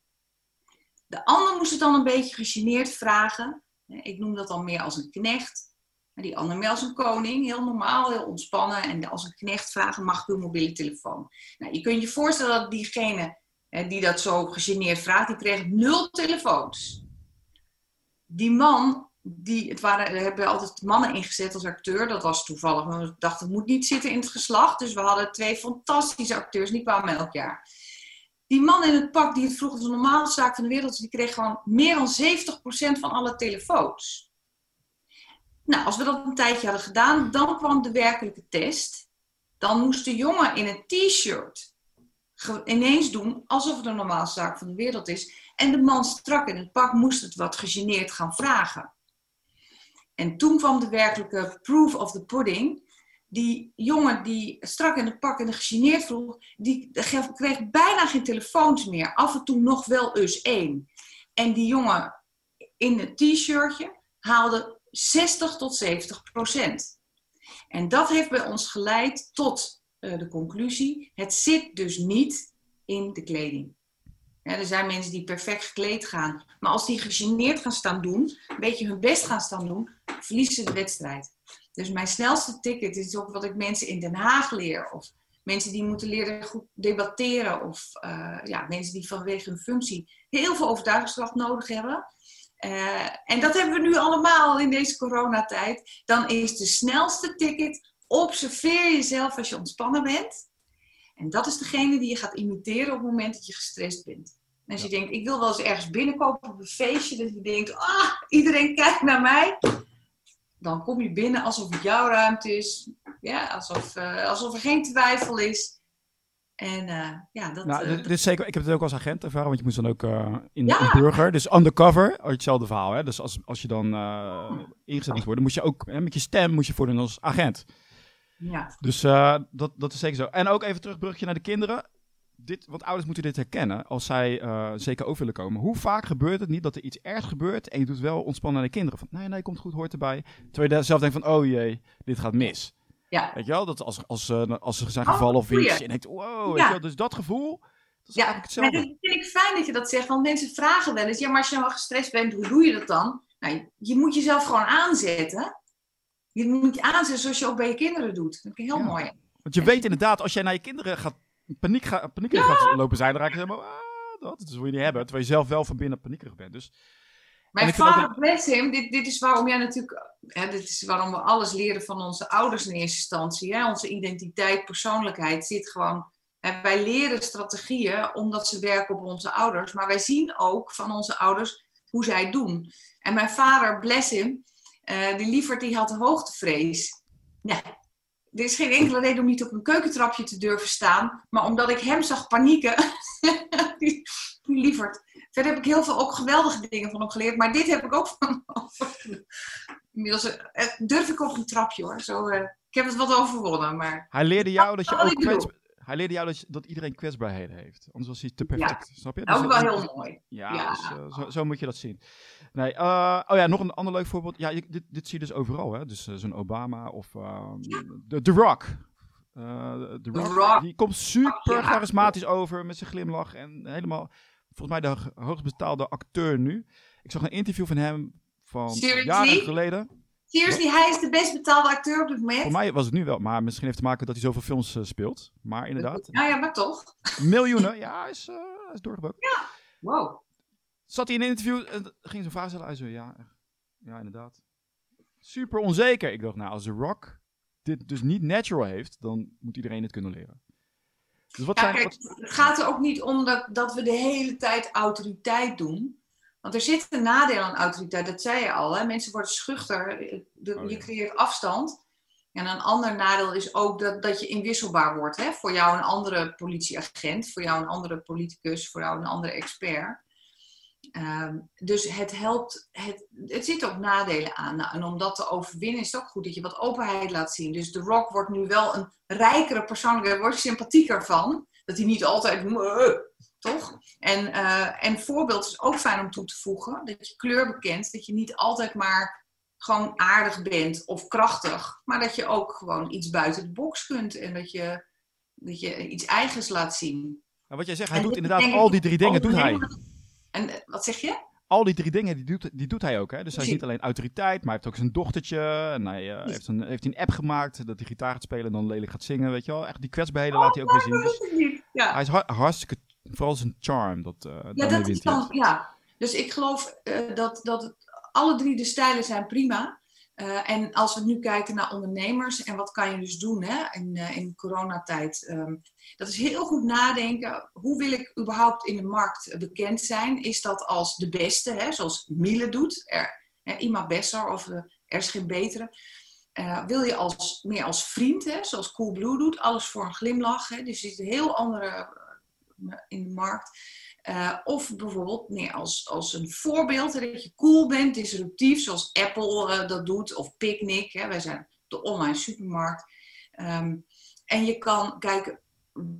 De ander moest het dan een beetje gegeneerd vragen. Ik noem dat dan meer als een knecht. Die ander meer als een koning, heel normaal, heel ontspannen. En als een knecht vragen, mag ik uw mobiele telefoon? Nou, je kunt je voorstellen dat diegene die dat zo gegeneerd vraagt, die kreeg nul telefoons. Die man, die, het waren, we hebben altijd mannen ingezet als acteur, dat was toevallig. We dachten, het moet niet zitten in het geslacht. Dus we hadden twee fantastische acteurs, die kwamen elk jaar. Die man in het pak die het vroeg, de normale zaak van de wereld, die kreeg gewoon meer dan 70% van alle telefoons. Nou, als we dat een tijdje hadden gedaan, dan kwam de werkelijke test. Dan moest de jongen in een t-shirt ineens doen alsof het een normale zaak van de wereld is. En de man strak in het pak moest het wat gegeneerd gaan vragen. En toen kwam de werkelijke proof of the pudding. Die jongen die strak in het pak en gegeneerd vroeg, die kreeg bijna geen telefoons meer. Af en toe nog wel eens één. En die jongen in het t-shirtje haalde 60 tot 70 procent. En dat heeft bij ons geleid tot uh, de conclusie. Het zit dus niet in de kleding. er zijn mensen die perfect gekleed gaan. Maar als die gegeneerd gaan staan doen, een beetje hun best gaan staan doen, verliezen ze de wedstrijd. Dus mijn snelste ticket is ook wat ik mensen in Den Haag leer. Of mensen die moeten leren goed debatteren. Of uh, ja, mensen die vanwege hun functie heel veel overtuigingskracht nodig hebben. Uh, en dat hebben we nu allemaal in deze coronatijd. Dan is de snelste ticket observeer jezelf als je ontspannen bent. En dat is degene die je gaat imiteren op het moment dat je gestrest bent. En als je denkt, ik wil wel eens ergens binnenkomen op een feestje, dat je denkt, ah, iedereen kijkt naar mij. Dan kom je binnen alsof het jouw ruimte is. Ja, alsof, uh, alsof er geen twijfel is. En uh, ja, dat... Nou, dit is zeker, ik heb het ook als agent ervaren, want je moest dan ook uh, in, ja. burger, dus undercover, hetzelfde verhaal. Hè? Dus als, als je dan ingezet moet worden, moest je ook hè, met je stem moest je voordoen als agent. Ja. Dus dat, dat is zeker zo. En ook even terugbrugje naar de kinderen. Dit, want ouders moeten dit herkennen als zij uh, zeker over willen komen. Hoe vaak gebeurt het niet dat er iets ergs gebeurt en je doet wel ontspannen naar de kinderen? Van nee, nee, komt goed, hoort erbij. Terwijl je zelf denkt van, oh jee, dit gaat mis. Ja. Weet je wel, dat als, als, uh, als ze zijn gevallen oh, of iets, en je denkt, wow, ja. weet je wel, dus dat gevoel, dat is ja. eigenlijk hetzelfde. Ja, vind ik fijn dat je dat zegt, want mensen vragen wel eens, ja, maar als je nou gestrest bent, hoe doe je dat dan? Nou, je moet jezelf gewoon aanzetten je moet je aanzetten zoals je ook bij je kinderen doet. Dat vind ik heel mooi. Want je weet inderdaad, als jij naar je kinderen gaat paniek, gaat, paniek lopen zijn, dan raak je helemaal, ah, dat, dat wil je niet hebben. Terwijl je zelf wel van binnen paniekerig bent. Dus, mijn vader, bless him, dit, dit is waarom jij natuurlijk, hè, dit is waarom we alles leren van onze ouders in eerste instantie. Hè? Onze identiteit, persoonlijkheid zit gewoon, hè, wij leren strategieën omdat ze werken op onze ouders. Maar wij zien ook van onze ouders hoe zij het doen. En mijn vader, bless him, uh, die lieverd die had hoogtevrees. Er is geen enkele reden om niet op een keukentrapje te durven staan. Maar omdat ik hem zag panieken, die, die lieverd, Verder heb ik heel veel ook geweldige dingen van hem geleerd. Maar dit heb ik ook van hem Inmiddels uh, durf ik op een trapje hoor. Zo, uh, ik heb het wat overwonnen. Maar... Hij leerde jou dat je ook. Hij leerde jou dat, dat, iedereen kwetsbaarheden heeft. Anders was hij te perfect. Snap je? Dat is dus, wel heel mooi. Ja, ja. Dus, uh, zo, zo, moet je dat zien. Nee, uh, oh ja, nog een ander leuk voorbeeld. Ja, je, dit, dit zie je dus overal. Hè? Dus uh, zo'n Obama of The, The Rock. The Rock. Rock. Die komt super charismatisch over met zijn glimlach. En helemaal, volgens mij de hoogst betaalde acteur nu. Ik zag een interview van hem van Seriously? jaren geleden. Seriously, hij is de best betaalde acteur op dit moment. Voor mij was het nu wel, maar misschien heeft het te maken dat hij zoveel films uh, speelt. Maar inderdaad. Nou ja, maar toch. Miljoenen, ja, is, uh, hij is doorgebroken. Ja, wow. Zat hij in een interview en ging zijn vraag stellen. Hij zei, ja, ja, inderdaad. Super onzeker. Ik dacht, nou, als The Rock dit dus niet natural heeft, dan moet iedereen het kunnen leren. Dus wat ja, zijn, kijk, wat... Het gaat er ook niet om dat, dat we de hele tijd autoriteit doen. Want er zit een nadeel aan autoriteit, dat zei je al. Hè? Mensen worden schuchter, oh, je creëert afstand. En een ander nadeel is ook dat, dat je inwisselbaar wordt. Hè? Voor jou een andere politieagent, voor jou een andere politicus, voor jou een andere expert. Um, dus het helpt, het, het zit ook nadelen aan. Nou, en om dat te overwinnen is het ook goed dat je wat openheid laat zien. Dus The Rock wordt nu wel een rijkere persoonlijkheid, daar word je sympathieker van. Dat hij niet altijd toch? En, uh, en voorbeeld is ook fijn om toe te voegen. Dat je kleur bekent. Dat je niet altijd maar gewoon aardig bent of krachtig. Maar dat je ook gewoon iets buiten de box kunt. En dat je, dat je iets eigens laat zien. Nou, wat jij zegt, hij doet inderdaad al die drie dingen, doet hij. En eh, wat zeg je? Al die drie dingen, die doet, die doet hij ook. Hè? Dus hij is niet alleen autoriteit, maar hij heeft ook zijn dochtertje. En hij uh, heeft, een, heeft een app gemaakt dat hij gitaar gaat spelen en dan lelijk gaat zingen, weet je wel. Echt die kwetsbaarheden laat hij ook weer zien. Dus ja. Hij is hartstikke Vooral zijn charm. Dat, uh, ja, dat is dan, ja, dus ik geloof uh, dat, dat alle drie de stijlen zijn prima. Uh, en als we nu kijken naar ondernemers en wat kan je dus doen hè, in, in coronatijd. Um, dat is heel goed nadenken. Hoe wil ik überhaupt in de markt bekend zijn? Is dat als de beste, hè, zoals Miele doet? Er, hè, Ima Besser of er is geen betere. Uh, wil je als, meer als vriend, hè, zoals Coolblue doet, alles voor een glimlach. Hè, dus je ziet een heel andere in de markt. Uh, of bijvoorbeeld meer als, als een voorbeeld, dat je cool bent, disruptief, zoals Apple uh, dat doet, of Picnic. Hè. Wij zijn de online supermarkt. Um, en je kan kijken,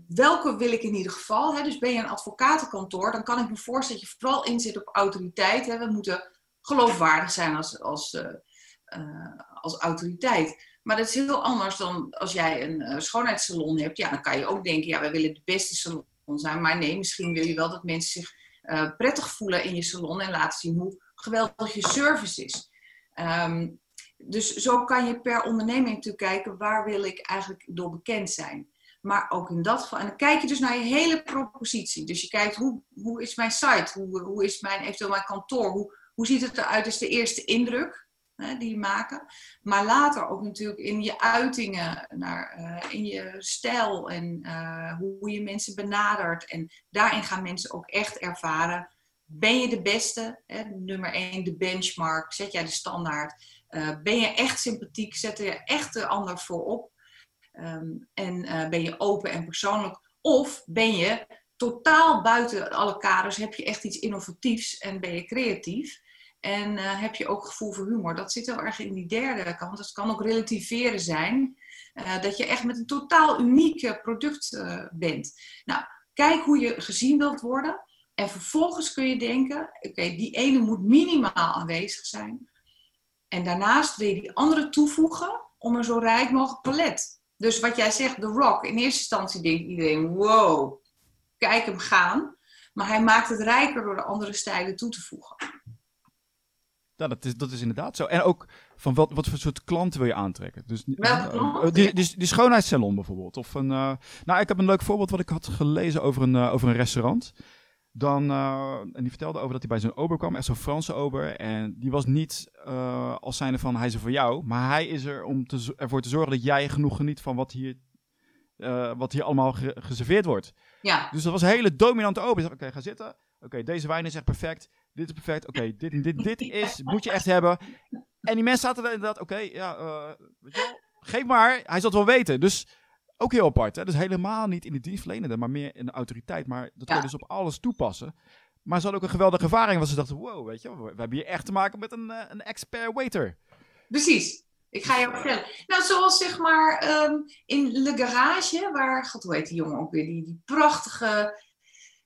welke wil ik in ieder geval? Hè? Dus ben je een advocatenkantoor, dan kan ik me voorstellen dat je vooral inzet op autoriteit. Hè? We moeten geloofwaardig zijn als, als, uh, als autoriteit. Maar dat is heel anders dan als jij een schoonheidssalon hebt. Ja, dan kan je ook denken, ja, wij willen de beste salon zijn. Maar nee, misschien wil je wel dat mensen zich uh, prettig voelen in je salon en laten zien hoe geweldig je service is. Um, dus zo kan je per onderneming natuurlijk kijken waar wil ik eigenlijk door bekend zijn. Maar ook in dat geval. En dan kijk je dus naar je hele propositie. Dus je kijkt hoe, hoe is mijn site, hoe, hoe is mijn, eventueel mijn kantoor, hoe, hoe ziet het eruit als de eerste indruk hè, die je maken. Maar later ook natuurlijk in je uitingen, naar, uh, in je stijl en uh, hoe je mensen benadert. En daarin gaan mensen ook echt ervaren, ben je de beste? Hè, nummer één, de benchmark, zet jij de standaard? Uh, ben je echt sympathiek, zet je echt de ander voorop? Um, en ben je open en persoonlijk? Of ben je totaal buiten alle kaders, heb je echt iets innovatiefs en ben je creatief? En uh, heb je ook gevoel voor humor. Dat zit heel erg in die derde kant. Dat kan ook relativeren zijn. Uh, dat je echt met een totaal uniek product uh, bent. Nou, kijk hoe je gezien wilt worden. En vervolgens kun je denken, oké, die ene moet minimaal aanwezig zijn. En daarnaast wil je die andere toevoegen om een zo rijk mogelijk palet. Dus wat jij zegt, The Rock. In eerste instantie denkt iedereen, wow, kijk hem gaan. Maar hij maakt het rijker door de andere stijlen toe te voegen. Ja, dat is, dat is inderdaad zo. En ook van wat, wat voor soort klanten wil je aantrekken? Dus, uh, die, die, die, schoonheidssalon bijvoorbeeld. Of een, uh, nou, ik heb een leuk voorbeeld wat ik had gelezen over een, uh, over een restaurant. Dan, en die vertelde over dat hij bij zo'n ober kwam, echt zo'n Franse ober. En die was niet als zijnde van hij is er voor jou, maar hij is er om te, ervoor te zorgen dat jij genoeg geniet van wat hier, wat hier allemaal geserveerd wordt. Ja. Dus dat was een hele dominante ober. Oké, okay, ga zitten. Oké, deze wijn is echt perfect dit is perfect, oké, dit, dit, dit is, moet je echt hebben. En die mensen zaten er inderdaad, oké, ja, uh, weet je wel, geef maar, hij zal het wel weten. Dus ook heel apart, hè? dus helemaal niet in de dienstverlenende, maar meer in de autoriteit. Maar dat kun je dus op alles toepassen. Maar ze hadden ook een geweldige ervaring. Want ze dachten, wow, weet je, we, hebben hier echt te maken met een, eh, een expert waiter. Precies. Ik ga je vertellen. Nou, zoals zeg maar ehm, in Le Garage, waar, god, hoe heet die jongen ook weer? Die, die prachtige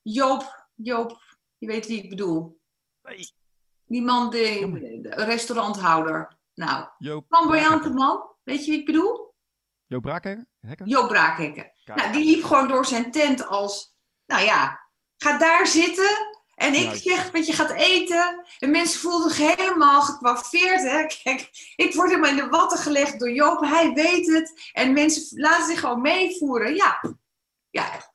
Joop, Joop, je weet wie ik bedoel. Nee. Die man, de, de restauranthouder. Nou, flamboyante man. Weet je wie ik bedoel? Joop Braakhekker? Hekker? Joop Braakhekken. Nou, die liep gewoon door zijn tent als, nou ja, ga daar zitten. En ik zeg dat je gaat eten. En mensen voelden zich helemaal gekwaffeerd. Hè? Kijk, ik word helemaal in de watten gelegd door Joop. Hij weet het. En mensen laten zich gewoon meevoeren. Ja, ja.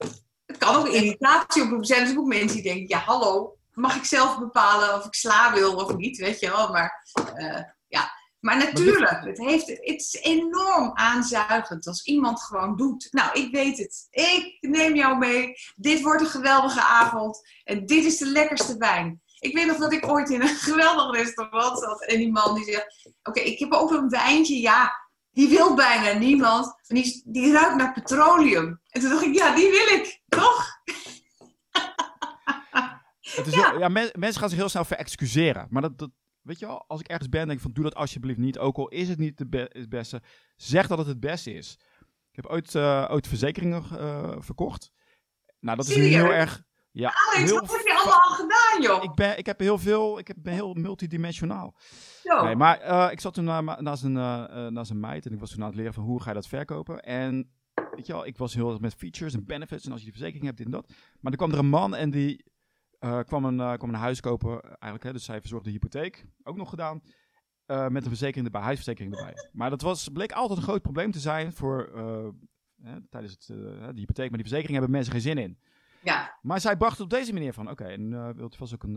het kan ook irritatie oproepen. Er zijn dus ook mensen die denken, ja hallo, mag ik zelf bepalen of ik sla wil of niet, weet je wel. Maar eh, ja, maar natuurlijk, het, heeft, het is enorm aanzuigend als iemand gewoon doet. Nou, ik weet het. Ik neem jou mee. Dit wordt een geweldige avond. En dit is de lekkerste wijn. Ik weet nog dat ik ooit in een geweldig restaurant zat. En die man die zegt, oké, ik heb ook een wijntje. Ja, die wil bijna niemand. En die, die ruikt naar petroleum. En toen dacht ik, ja, die wil ik. Toch? Het is heel- ja, men- mensen gaan zich heel snel verexcuseren. Maar dat, dat, weet je wel, als ik ergens ben, denk ik van doe dat alsjeblieft niet. Ook al is het niet de be- het beste, zeg dat het het beste is. Ik heb ooit, eh, ooit verzekeringen eh, verkocht. Nou, dat is nu heel erg... Ja, Alex, heel wat heb je allemaal al gedaan, joh? ik ben, ik heb heel veel, ik heb- ben heel multidimensionaal. Nee, maar eh, ik zat toen na- naast een, naast een meid en ik was toen aan het leren van hoe ga je dat verkopen. En weet je wel, ik was heel erg met features en benefits en als je die verzekering hebt, dit en dat. Maar er kwam er een man en die eh, kwam, een, eh, kwam een huis kopen eigenlijk. Hè, dus hij verzorgde de hypotheek, ook nog gedaan. eh, met een verzekering erbij, huisverzekering erbij. Maar dat was, bleek altijd een groot probleem te zijn voor hè, tijdens het, de hypotheek. Maar die verzekering hebben mensen geen zin in. Ja, Maar zij bracht het op deze manier van, oké, en eh, wilt u vast ook een,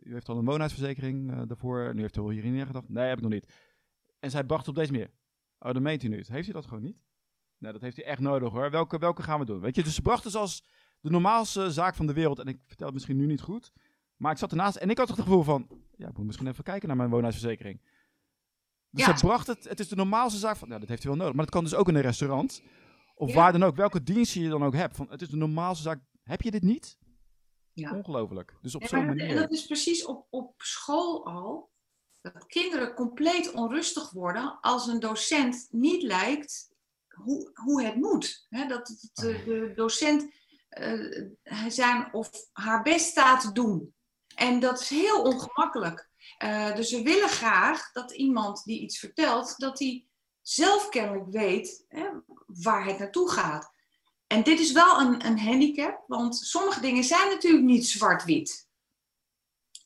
u heeft al een woonhuisverzekering daarvoor, nu heeft u al hierin neergedacht. Nee, heb ik nog niet. En zij bracht het op deze manier. Oh, dan meent u nu. Heeft u dat gewoon niet? Nee, dat heeft u echt nodig hoor. Welke, welke gaan we doen? Weet je, dus ze bracht het als de normaalste zaak van de wereld. En ik vertel het misschien nu niet goed, maar ik zat ernaast en ik had toch het gevoel van, ja, ik moet misschien even kijken naar mijn woonhuisverzekering. Dus Ja. bracht het, het is de normaalste zaak van, ja, dat heeft u wel nodig. Maar dat kan dus ook in een restaurant. Of Ja. waar dan ook, welke dienst je dan ook hebt. Van, het is de normaalste zaak. Heb je dit niet? Ja. Ongelooflijk. Dus op Ja, zo'n dat, en manier. dat is precies op, op school al. Dat kinderen compleet onrustig worden als een docent niet lijkt hoe, hoe het moet. Dat de, de docent zijn of haar best staat te doen. En dat is heel ongemakkelijk. Eh, dus we willen graag dat iemand die iets vertelt, dat hij zelf kennelijk weet hè, waar het naartoe gaat. En dit is wel een, een handicap, want sommige dingen zijn natuurlijk niet zwart-wit.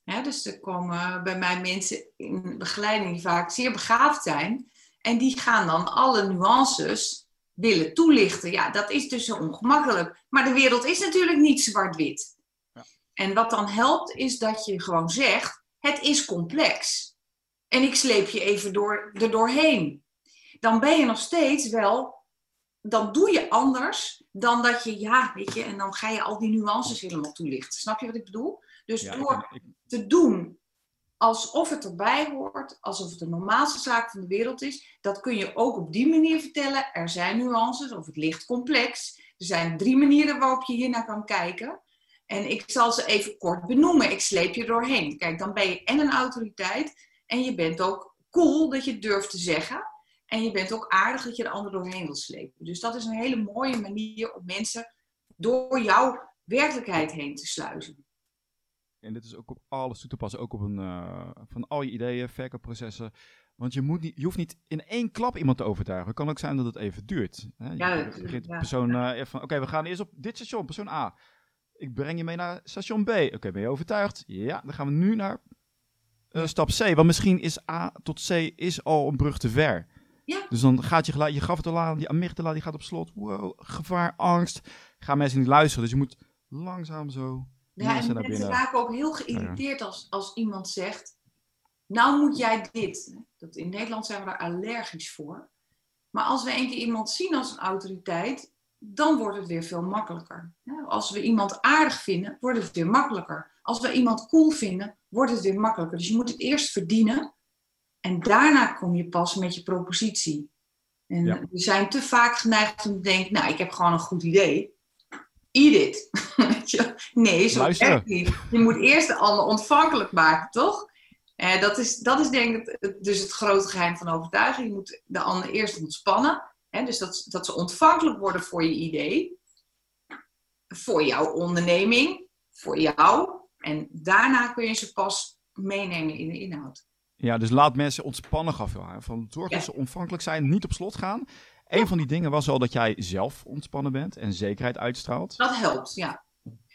Dus er komen bij mij mensen in begeleiding die vaak zeer begaafd zijn. En die gaan dan alle nuances willen toelichten. Ja, dat is dus zo ongemakkelijk. Maar de wereld is natuurlijk niet zwart-wit. Ja. En wat dan helpt, is dat je gewoon zegt: het is complex. En ik sleep je even door, er doorheen. Dan ben je nog steeds wel, dan doe je anders dan dat je, ja, weet je, en dan ga je al die nuances helemaal toelichten. Snap je wat ik bedoel? Dus Ja, door ik- te doen alsof het erbij hoort, alsof het de normaalste zaak van de wereld is, dat kun je ook op die manier vertellen. Er zijn nuances of het ligt complex. Er zijn drie manieren waarop je hier naar kan kijken. En ik zal ze even kort benoemen. Ik sleep je doorheen. Kijk, dan ben je en een autoriteit en je bent ook cool dat je het durft te zeggen. En je bent ook aardig dat je de ander doorheen wil slepen. Dus dat is een hele mooie manier om mensen door jouw werkelijkheid heen te sluizen. En dit is ook op alles toe te passen, ook op een, eh, van al je ideeën, verkoopprocessen. Want je, moet niet, je hoeft niet in één klap iemand te overtuigen. Het kan ook zijn dat het even duurt. Hè? Je Ja, begint- ja. persoon eh, van, oké, we gaan eerst op dit station, persoon A. Ik breng je mee naar station B. Oké, ben je overtuigd? Ja, dan gaan we nu naar eh, stap C. Want misschien is A tot C is al een brug te ver. Ja. Dus dan gaat je geluid, je gaf het al aan, die amygdala die gaat op slot. Wow, gevaar, angst. Gaan mensen niet luisteren. Dus je moet langzaam zo Ja, mensen en naar mensen binnen. raken ook heel geïrriteerd als, als iemand zegt, nou moet jij dit. Dat in Nederland zijn we daar allergisch voor. Maar als we een keer iemand zien als een autoriteit, dan wordt het weer veel makkelijker. Als we iemand aardig vinden, wordt het weer makkelijker. Als we iemand cool vinden, wordt het weer makkelijker. Dus je moet het eerst verdienen en daarna kom je pas met je propositie. En Ja. we zijn te vaak geneigd om te denken, nou ik heb gewoon een goed idee. Eat it. nee, zo werkt niet. Je moet eerst de ander ontvankelijk maken, toch? Uh, dat, is, dat is denk ik dus het grote geheim van overtuiging. Je moet de ander eerst ontspannen. Hè? Dus dat, dat ze ontvankelijk worden voor je idee. Voor jouw onderneming. Voor jou. En daarna kun je ze pas meenemen in de inhoud. Ja, dus laat mensen ontspannen gaf je Van zorg dat ze ontvankelijk zijn, niet op slot gaan. Een van die dingen was al dat jij zelf ontspannen bent en zekerheid uitstraalt. Dat helpt, ja.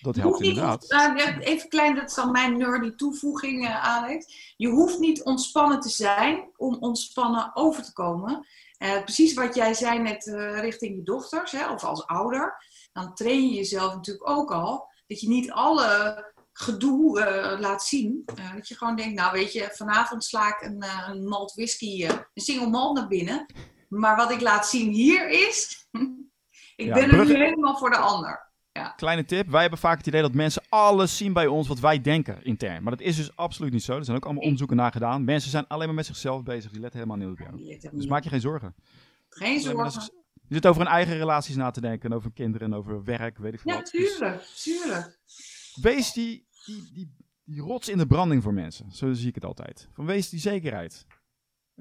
Dat helpt inderdaad. Uh, even klein, dat is dan mijn nerdy toevoeging, uh, Alex. Je hoeft niet ontspannen te zijn om ontspannen over te komen. Uh, precies wat jij zei net richting je dochters, hè, of als ouder. Dan train je jezelf natuurlijk ook al. Dat je niet alle gedoe laat zien. dat je gewoon denkt, nou weet je, vanavond sla ik een, een malt whisky, een single malt naar binnen. Maar wat ik laat zien hier is, ik ben er nu helemaal voor de ander. Ja. Kleine tip, wij hebben vaak het idee dat mensen alles zien bij ons wat wij denken intern. Maar dat is dus absoluut niet zo. Er zijn ook allemaal onderzoeken naar gedaan. Mensen zijn alleen maar met zichzelf bezig. Die letten helemaal niet op jou. Dus maak je geen zorgen. Geen zorgen. Je zit over hun eigen relaties na te denken. Over kinderen en over werk, weet ik veel ja, wat. Ja, tuurlijk. tuurlijk. Wees die, die, die, die rots in de branding voor mensen. Zo zie ik het altijd. Van wees die zekerheid.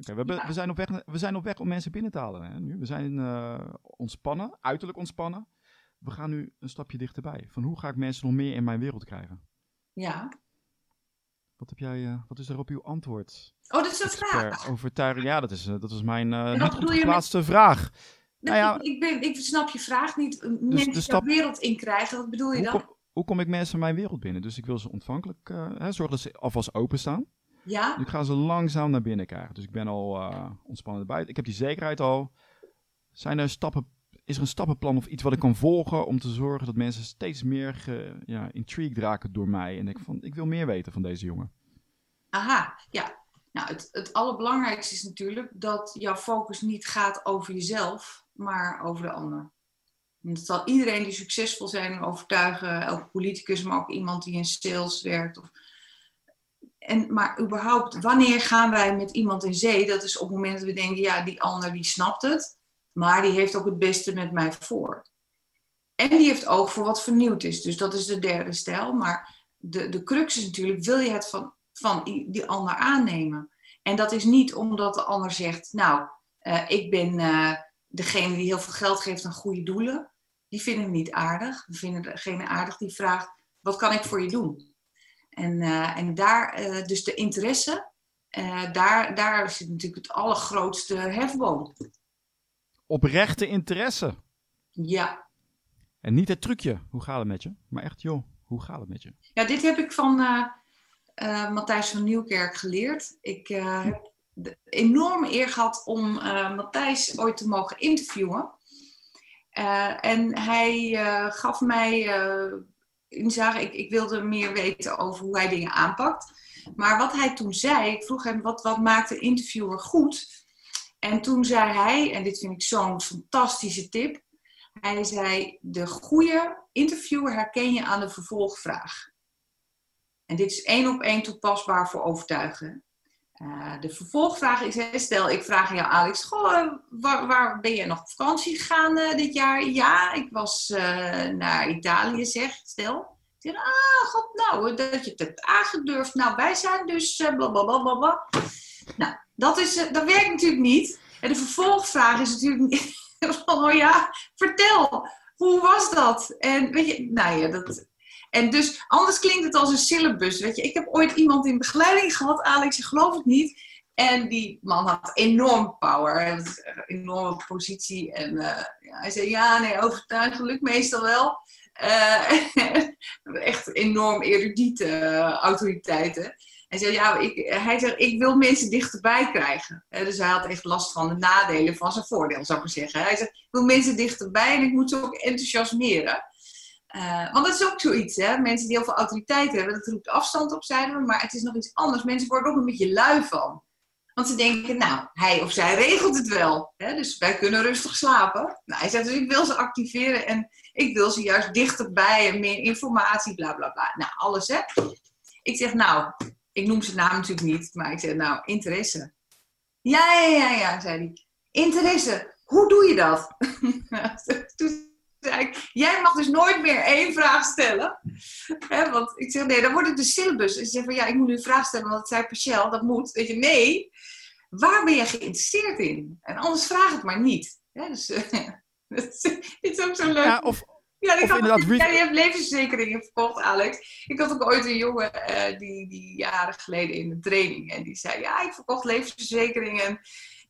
We, we, zijn op weg, we zijn op weg om mensen binnen te halen hè, nu. We zijn uh, ontspannen, uiterlijk ontspannen. We gaan nu een stapje dichterbij. Van hoe ga ik mensen nog meer in mijn wereld krijgen? Ja. Wat, heb jij, uh, wat is daarop uw antwoord? Oh, dat is een vraag. Overtuiging, ja, dat, is, uh, dat was mijn niet goed geplaatste vraag. Nou, ja, ik, ik, ben, ik snap je vraag niet. Dus mensen de stap... wereld in krijgen, wat bedoel je dan? Kom, hoe kom ik mensen in mijn wereld binnen? Dus ik wil ze ontvankelijk, hè, zorgen dat ze alvast openstaan. Ja. Dus ik ga ze langzaam naar binnen krijgen. Dus ik ben al uh, ontspannen buiten. Ik heb die zekerheid al. Zijn er stappen, is er een stappenplan of iets wat ik kan volgen om te zorgen dat mensen steeds meer ge, ja, intrigued raken door mij? En ik, van, ik wil meer weten van deze jongen. Aha, ja. Nou, het, het allerbelangrijkste is natuurlijk dat jouw focus niet gaat over jezelf, maar over de ander. En dat zal iedereen die succesvol zijn overtuigen, elke politicus, maar ook iemand die in sales werkt of en, maar überhaupt, wanneer gaan wij met iemand in zee? Dat is op het moment dat we denken, ja, die ander die snapt het, maar die heeft ook het beste met mij voor. En die heeft oog voor wat vernieuwd is. Dus dat is de derde stijl. Maar de, de crux is natuurlijk, wil je het van, van die ander aannemen? En dat is niet omdat de ander zegt, nou, uh, ik ben uh, degene die heel veel geld geeft aan goede doelen. Die vinden we niet aardig. We vinden degene aardig die vraagt, wat kan ik voor je doen? En, uh, en daar, uh, dus de interesse, uh, daar, daar zit natuurlijk het allergrootste hefboom. Oprechte interesse. Ja. En niet het trucje, hoe gaat het met je? Maar echt, joh, hoe gaat het met je? Ja, dit heb ik van Matthijs van Nieuwkerk geleerd. Ik heb de enorme eer gehad om Matthijs ooit te mogen interviewen. en hij gaf mij ik, ik wilde meer weten over hoe hij dingen aanpakt. Maar wat hij toen zei, ik vroeg hem wat, wat maakt een interviewer goed? En toen zei hij, en dit vind ik zo'n fantastische tip. Hij zei, de goede interviewer herken je aan de vervolgvraag. En dit is één op één toepasbaar voor overtuigen. Uh, de vervolgvraag is, stel ik vraag aan jou Alex, goh, waar, waar, ben je nog op vakantie gegaan uh, dit jaar? Ja, ik was naar Italië, zeg, stel. Ah, god, nou, dat je het hebt aangedurfd. Nou, wij zijn dus blablabla. Nou, dat, is, dat werkt natuurlijk niet. En de vervolgvraag is natuurlijk oh ja, vertel, hoe was dat? En weet je, nou ja, dat, en dus anders klinkt het als een syllabus. Weet je, ik heb ooit iemand in begeleiding gehad, Alex, je gelooft het niet. En die man had enorm power, een enorme positie. En ja, hij zei: Ja, nee, overtuigen lukt meestal wel. Uh, echt enorm erudite uh, autoriteiten. Hij zei, ja, ik, hij zegt, ik wil mensen dichterbij krijgen. dus hij had echt last van de nadelen van zijn voordeel, zou ik maar zeggen. Hij zegt, ik wil mensen dichterbij en ik moet ze ook enthousiasmeren. Uh, want dat is ook zoiets, hè? Mensen die heel veel autoriteit hebben, dat roept afstand op, zeiden maar het is nog iets anders. Mensen worden ook een beetje lui van. Want ze denken, nou, hij of zij regelt het wel. Hè? Dus wij kunnen rustig slapen. Nou, hij zegt, dus ik wil ze activeren en ik wil ze juist dichterbij en meer informatie, bla bla bla. Nou, alles hè. Ik zeg, nou, ik noem zijn naam natuurlijk niet, maar ik zeg, nou, interesse. Ja, ja, ja, ja, zei hij. Interesse, hoe doe je dat? zei ik, jij mag dus nooit meer één vraag stellen. Hè, want ik zeg, nee, dan wordt het de syllabus. En ze zeggen van, ja, ik moet nu een vraag stellen, want het zei Pachel, dat moet. Weet je, nee, waar ben je geïnteresseerd in? En anders vraag het maar niet. Hè, dus, dit is ook zo leuk. Ja, of, Ja, ik had, inderdaad, jij hebt levensverzekeringen verkocht, Alex. Ik had ook ooit een jongen eh, die, die jaren geleden in de training. En die zei, ja, ik verkocht levensverzekeringen. En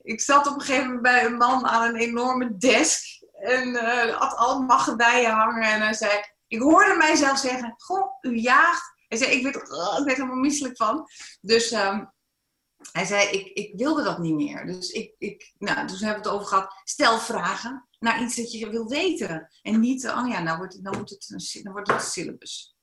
ik zat op een gegeven moment bij een man aan een enorme desk. En eh had al maggedijen hangen. En hij zei, ik hoorde mijzelf zeggen, goh, u jaagt. Hij zei, ik werd, er ik werd helemaal misselijk van. Dus ehm, hij zei, ik, ik wilde dat niet meer. Dus ik, ik, nou, toen hebben we het over gehad. Stel vragen naar iets dat je wil weten. En niet, oh ja, nou wordt het, nou wordt het, een, wordt het syllabus.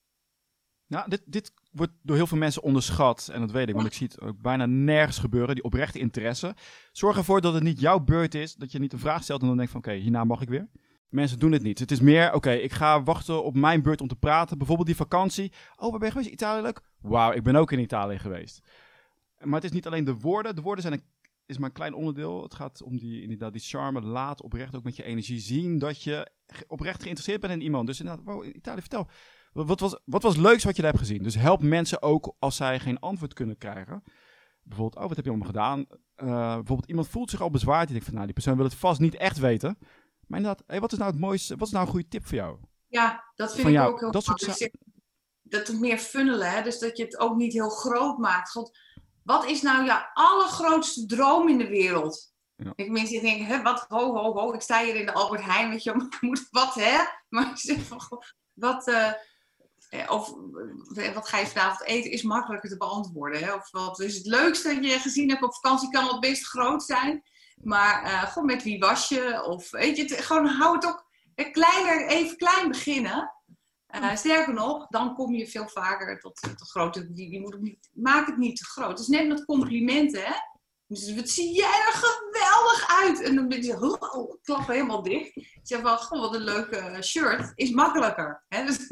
Nou, dit, dit wordt door heel veel mensen onderschat. En dat weet ik, want ik zie het ook bijna nergens gebeuren. Die oprechte interesse. Zorg ervoor dat het niet jouw beurt is. Dat je niet een vraag stelt en dan denkt van oké, hierna mag ik weer. Mensen doen het niet. Het is meer, oké, ik ga wachten op mijn beurt om te praten. Bijvoorbeeld die vakantie. Oh, waar ben je geweest? Italië leuk? Wauw, ik ben ook in Italië geweest. Maar het is niet alleen de woorden. De woorden zijn een, is maar een klein onderdeel. Het gaat om die, inderdaad, die charme. Laat oprecht ook met je energie zien dat je oprecht geïnteresseerd bent in iemand. Dus inderdaad, wow, Italië, vertel. Wat was, wat was leuks wat je daar hebt gezien? Dus help mensen ook als zij geen antwoord kunnen krijgen. Bijvoorbeeld, oh, wat heb je allemaal gedaan? Eh, bijvoorbeeld, iemand voelt zich al bezwaard. Die denkt van, nou, die persoon wil het vast niet echt weten. Maar inderdaad, hey, wat is nou het mooiste? Wat is nou een goede tip voor jou? Ja, dat vind Van ik jou, ook heel dat soort belangrijk. Dat het meer funnelen, hè? dus dat je het ook niet heel groot maakt. God, wat is nou jouw allergrootste droom in de wereld? Ja. Ik mensen denken, hè, wat, ho, ho, ho, ik sta hier in de Albert Heijn, weet je, moet, wat, hè? Maar ik zeg van, wat, eh, of eh, wat ga je vanavond eten, is makkelijker te beantwoorden. Hè? Of wat is het leukste dat je gezien hebt op vakantie, kan het best groot zijn. Maar eh, gewoon met wie was je? Of weet je, het, gewoon hou het ook eh, kleiner, even klein beginnen. Eh, sterker nog, dan kom je veel vaker tot, tot grote. Die moet niet, maak het niet te groot. Het is net met complimenten, hè? Dus wat zie jij er geweldig uit? En dan ben je oh, klappen helemaal dicht. Je zegt van, goh, wat een leuke shirt. Is makkelijker. Hè? Dus,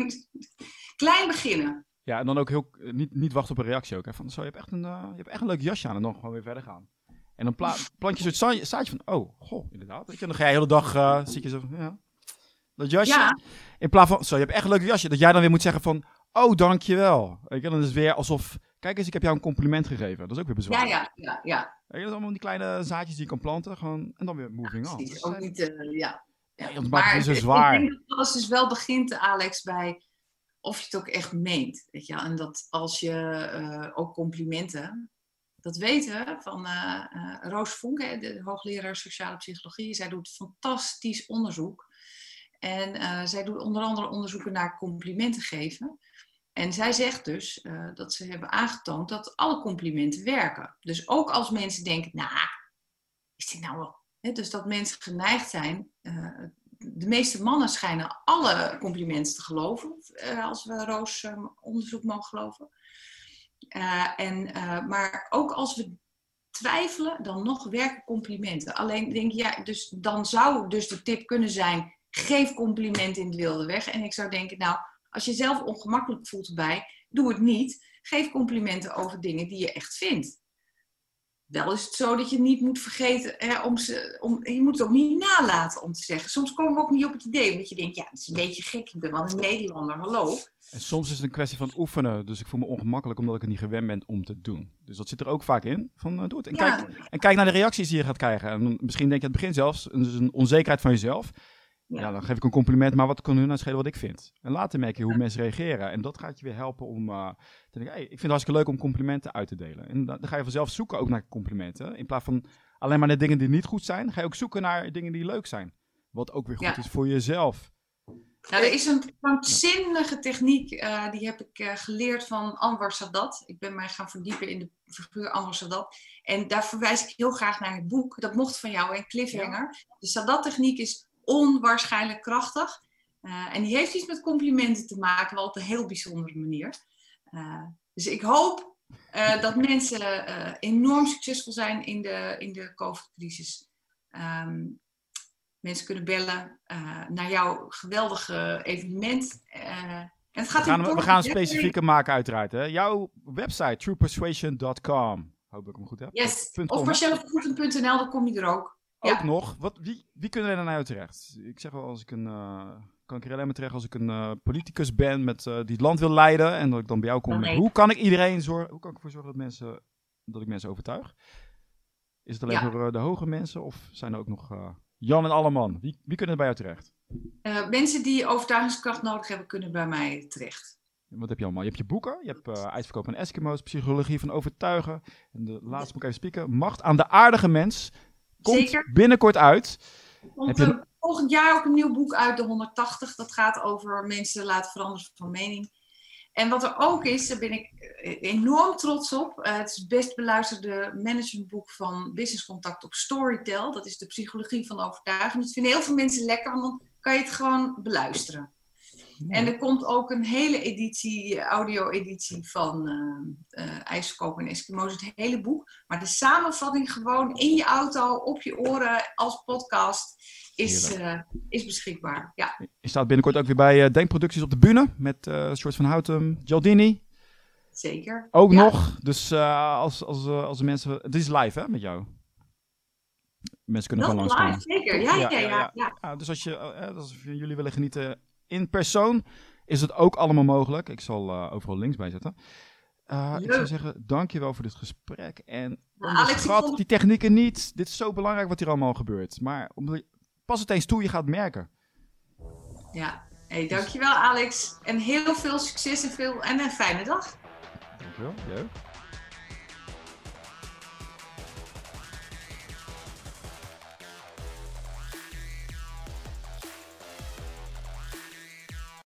klein beginnen. Ja, en dan ook heel, eh, niet, niet wachten op een reactie ook. Hè? Van, zo, je hebt, echt een, eh, je hebt echt een leuk jasje aan en dan gewoon weer verder gaan. En dan pla plant je zo'n za- zaadje van, oh, goh, inderdaad. Weet je, en dan ga je de hele dag, eh zit je zo van, ja, dat jasje. Ja. In plaats van, zo, je hebt echt een leuk jasje. Dat jij dan weer moet zeggen van, oh, dankjewel. Weet je, dan is het weer alsof, kijk eens, ik heb jou een compliment gegeven. Dat is ook weer bezwaar. Ja, ja, ja, ja. Weet je, dat zijn allemaal die kleine zaadjes die je kan planten. Gewoon, en dan weer moving on. Precies, ook niet, ja. Het niet zo ik- zwaar. Ik denk dat alles dus wel begint, Alex, bij of je het ook echt meent. Weet je? En dat als je eh, ook complimenten, dat weten van eh, eh, Roos Vonk, hè, de hoogleraar sociale psychologie. Zij doet fantastisch onderzoek. En zij doet onder andere onderzoeken naar complimenten geven. En zij zegt dus dat ze hebben aangetoond dat alle complimenten werken. Dus ook als mensen denken, nou, is dit nou wel dus dat mensen geneigd zijn. De meeste mannen schijnen alle complimenten te geloven, eh, als we Roos eh, onderzoek mogen geloven. Eh, en, eh, maar ook als we twijfelen, dan nog werken complimenten. Alleen denk je, ja, dus dan zou dus de tip kunnen zijn: geef complimenten in de wilde weg. En ik zou denken, nou, als je zelf ongemakkelijk voelt erbij, doe het niet. Geef complimenten over dingen die je echt vindt. Wel is het zo dat je niet moet vergeten, hè, om ze, om, je moet het ook niet nalaten om te zeggen. Soms komen we ook niet op het idee, omdat je denkt, ja, het is een beetje gek, ik ben wel een Nederlander, hallo. En soms is het een kwestie van oefenen. Dus ik voel me ongemakkelijk omdat ik het niet gewend ben om te doen. Dus dat zit er ook vaak in. Van eh, doe het. En, Ja. kijk, en kijk naar de reacties die je gaat krijgen. En misschien denk je aan het begin zelfs, dus een onzekerheid van jezelf. Ja. Ja. dan geef ik een compliment, maar wat kan hun nou schelen wat ik vind? En later merk je hoe mensen reageren. En dat gaat je weer helpen om eh, te denken, hey, ik vind het hartstikke leuk om complimenten uit te delen. En dan, dan ga je vanzelf zoeken ook naar complimenten. In plaats van alleen maar naar dingen die niet goed zijn, ga je ook zoeken naar dingen die leuk zijn. Wat ook weer goed Ja. is voor jezelf. Nou, er is een krankzinnige techniek, eh, die heb ik eh, geleerd van Anwar Sadat. Ik ben mij gaan verdiepen in de figuur Anwar Sadat. En daar verwijs ik heel graag naar het boek. Dat mocht van jou, een cliffhanger. De Sadat-techniek is onwaarschijnlijk krachtig. Eh, en die heeft iets met complimenten te maken, wel op een heel bijzondere manier. Eh, dus ik hoop eh, dat mensen enorm succesvol zijn in de, in de COVID-crisis. Ehm, mensen kunnen bellen naar jouw geweldige evenement. En het gaat We gaan, we gaan specifieker maken uiteraard. Hè. Jouw website, truepersuasion.com. Hoop ik hem goed heb. Yes. Of marcellevoeten.nl, dan kom je er ook. Ook nog, wat, wie, wie kunnen er naar jou terecht? Ik zeg wel, als ik een, uh, kan ik er alleen maar terecht als ik een uh, politicus ben met, uh, die het land wil leiden en dat ik dan bij jou kom. Met, hoe kan ik iedereen zorgen, hoe kan ik ervoor zorgen dat, mensen, dat ik mensen overtuig? Is het alleen ja. voor de hoge mensen of zijn er ook nog Jan en Alleman? Wie, wie kunnen er bij jou terecht? mensen die overtuigingskracht nodig hebben, kunnen bij mij terecht. Wat heb je allemaal? Je hebt je boeken, je hebt uh, Uitverkoop van Eskimo's, Psychologie van Overtuigen. En de laatste moet ik even spieken. Macht aan de aardige mens. Komt Zeker. binnenkort uit. Komt je... volgend jaar ook een nieuw boek uit, de 180. Dat gaat over mensen laten veranderen van mening. En wat er ook is, daar ben ik eh, enorm trots op. Uh, het is het best beluisterde managementboek van Business Contact op Storytel. Dat is de psychologie van overtuiging. Dat vinden heel veel mensen lekker, want dan kan je het gewoon beluisteren. En er komt ook een hele editie, audio-editie van uh, uh, en Eskimo's, het hele boek. Maar de samenvatting gewoon in je auto, op je oren, als podcast, is, uh, is beschikbaar. Ja. Je staat binnenkort ook weer bij Denkproducties op de bühne met uh, Short van Houten, Gialdini. Zeker. Ook nog. Dus als, als, als de mensen... Het is live hè, met jou? Mensen kunnen dat gewoon langskomen. Zeker, ja, ja, ja. ja, ja. ja dus als, je, als jullie willen genieten in persoon is het ook allemaal mogelijk. Ik zal uh, overal links bij zetten. Uh, ik zou zeggen, dankjewel voor dit gesprek. En onderschat die technieken niet. Dit is zo belangrijk wat hier allemaal gebeurt. Maar pas het eens toe, je gaat merken. Ja, hey, dankjewel Alex. En heel veel succes en, veel, en een fijne dag. Dankjewel, jij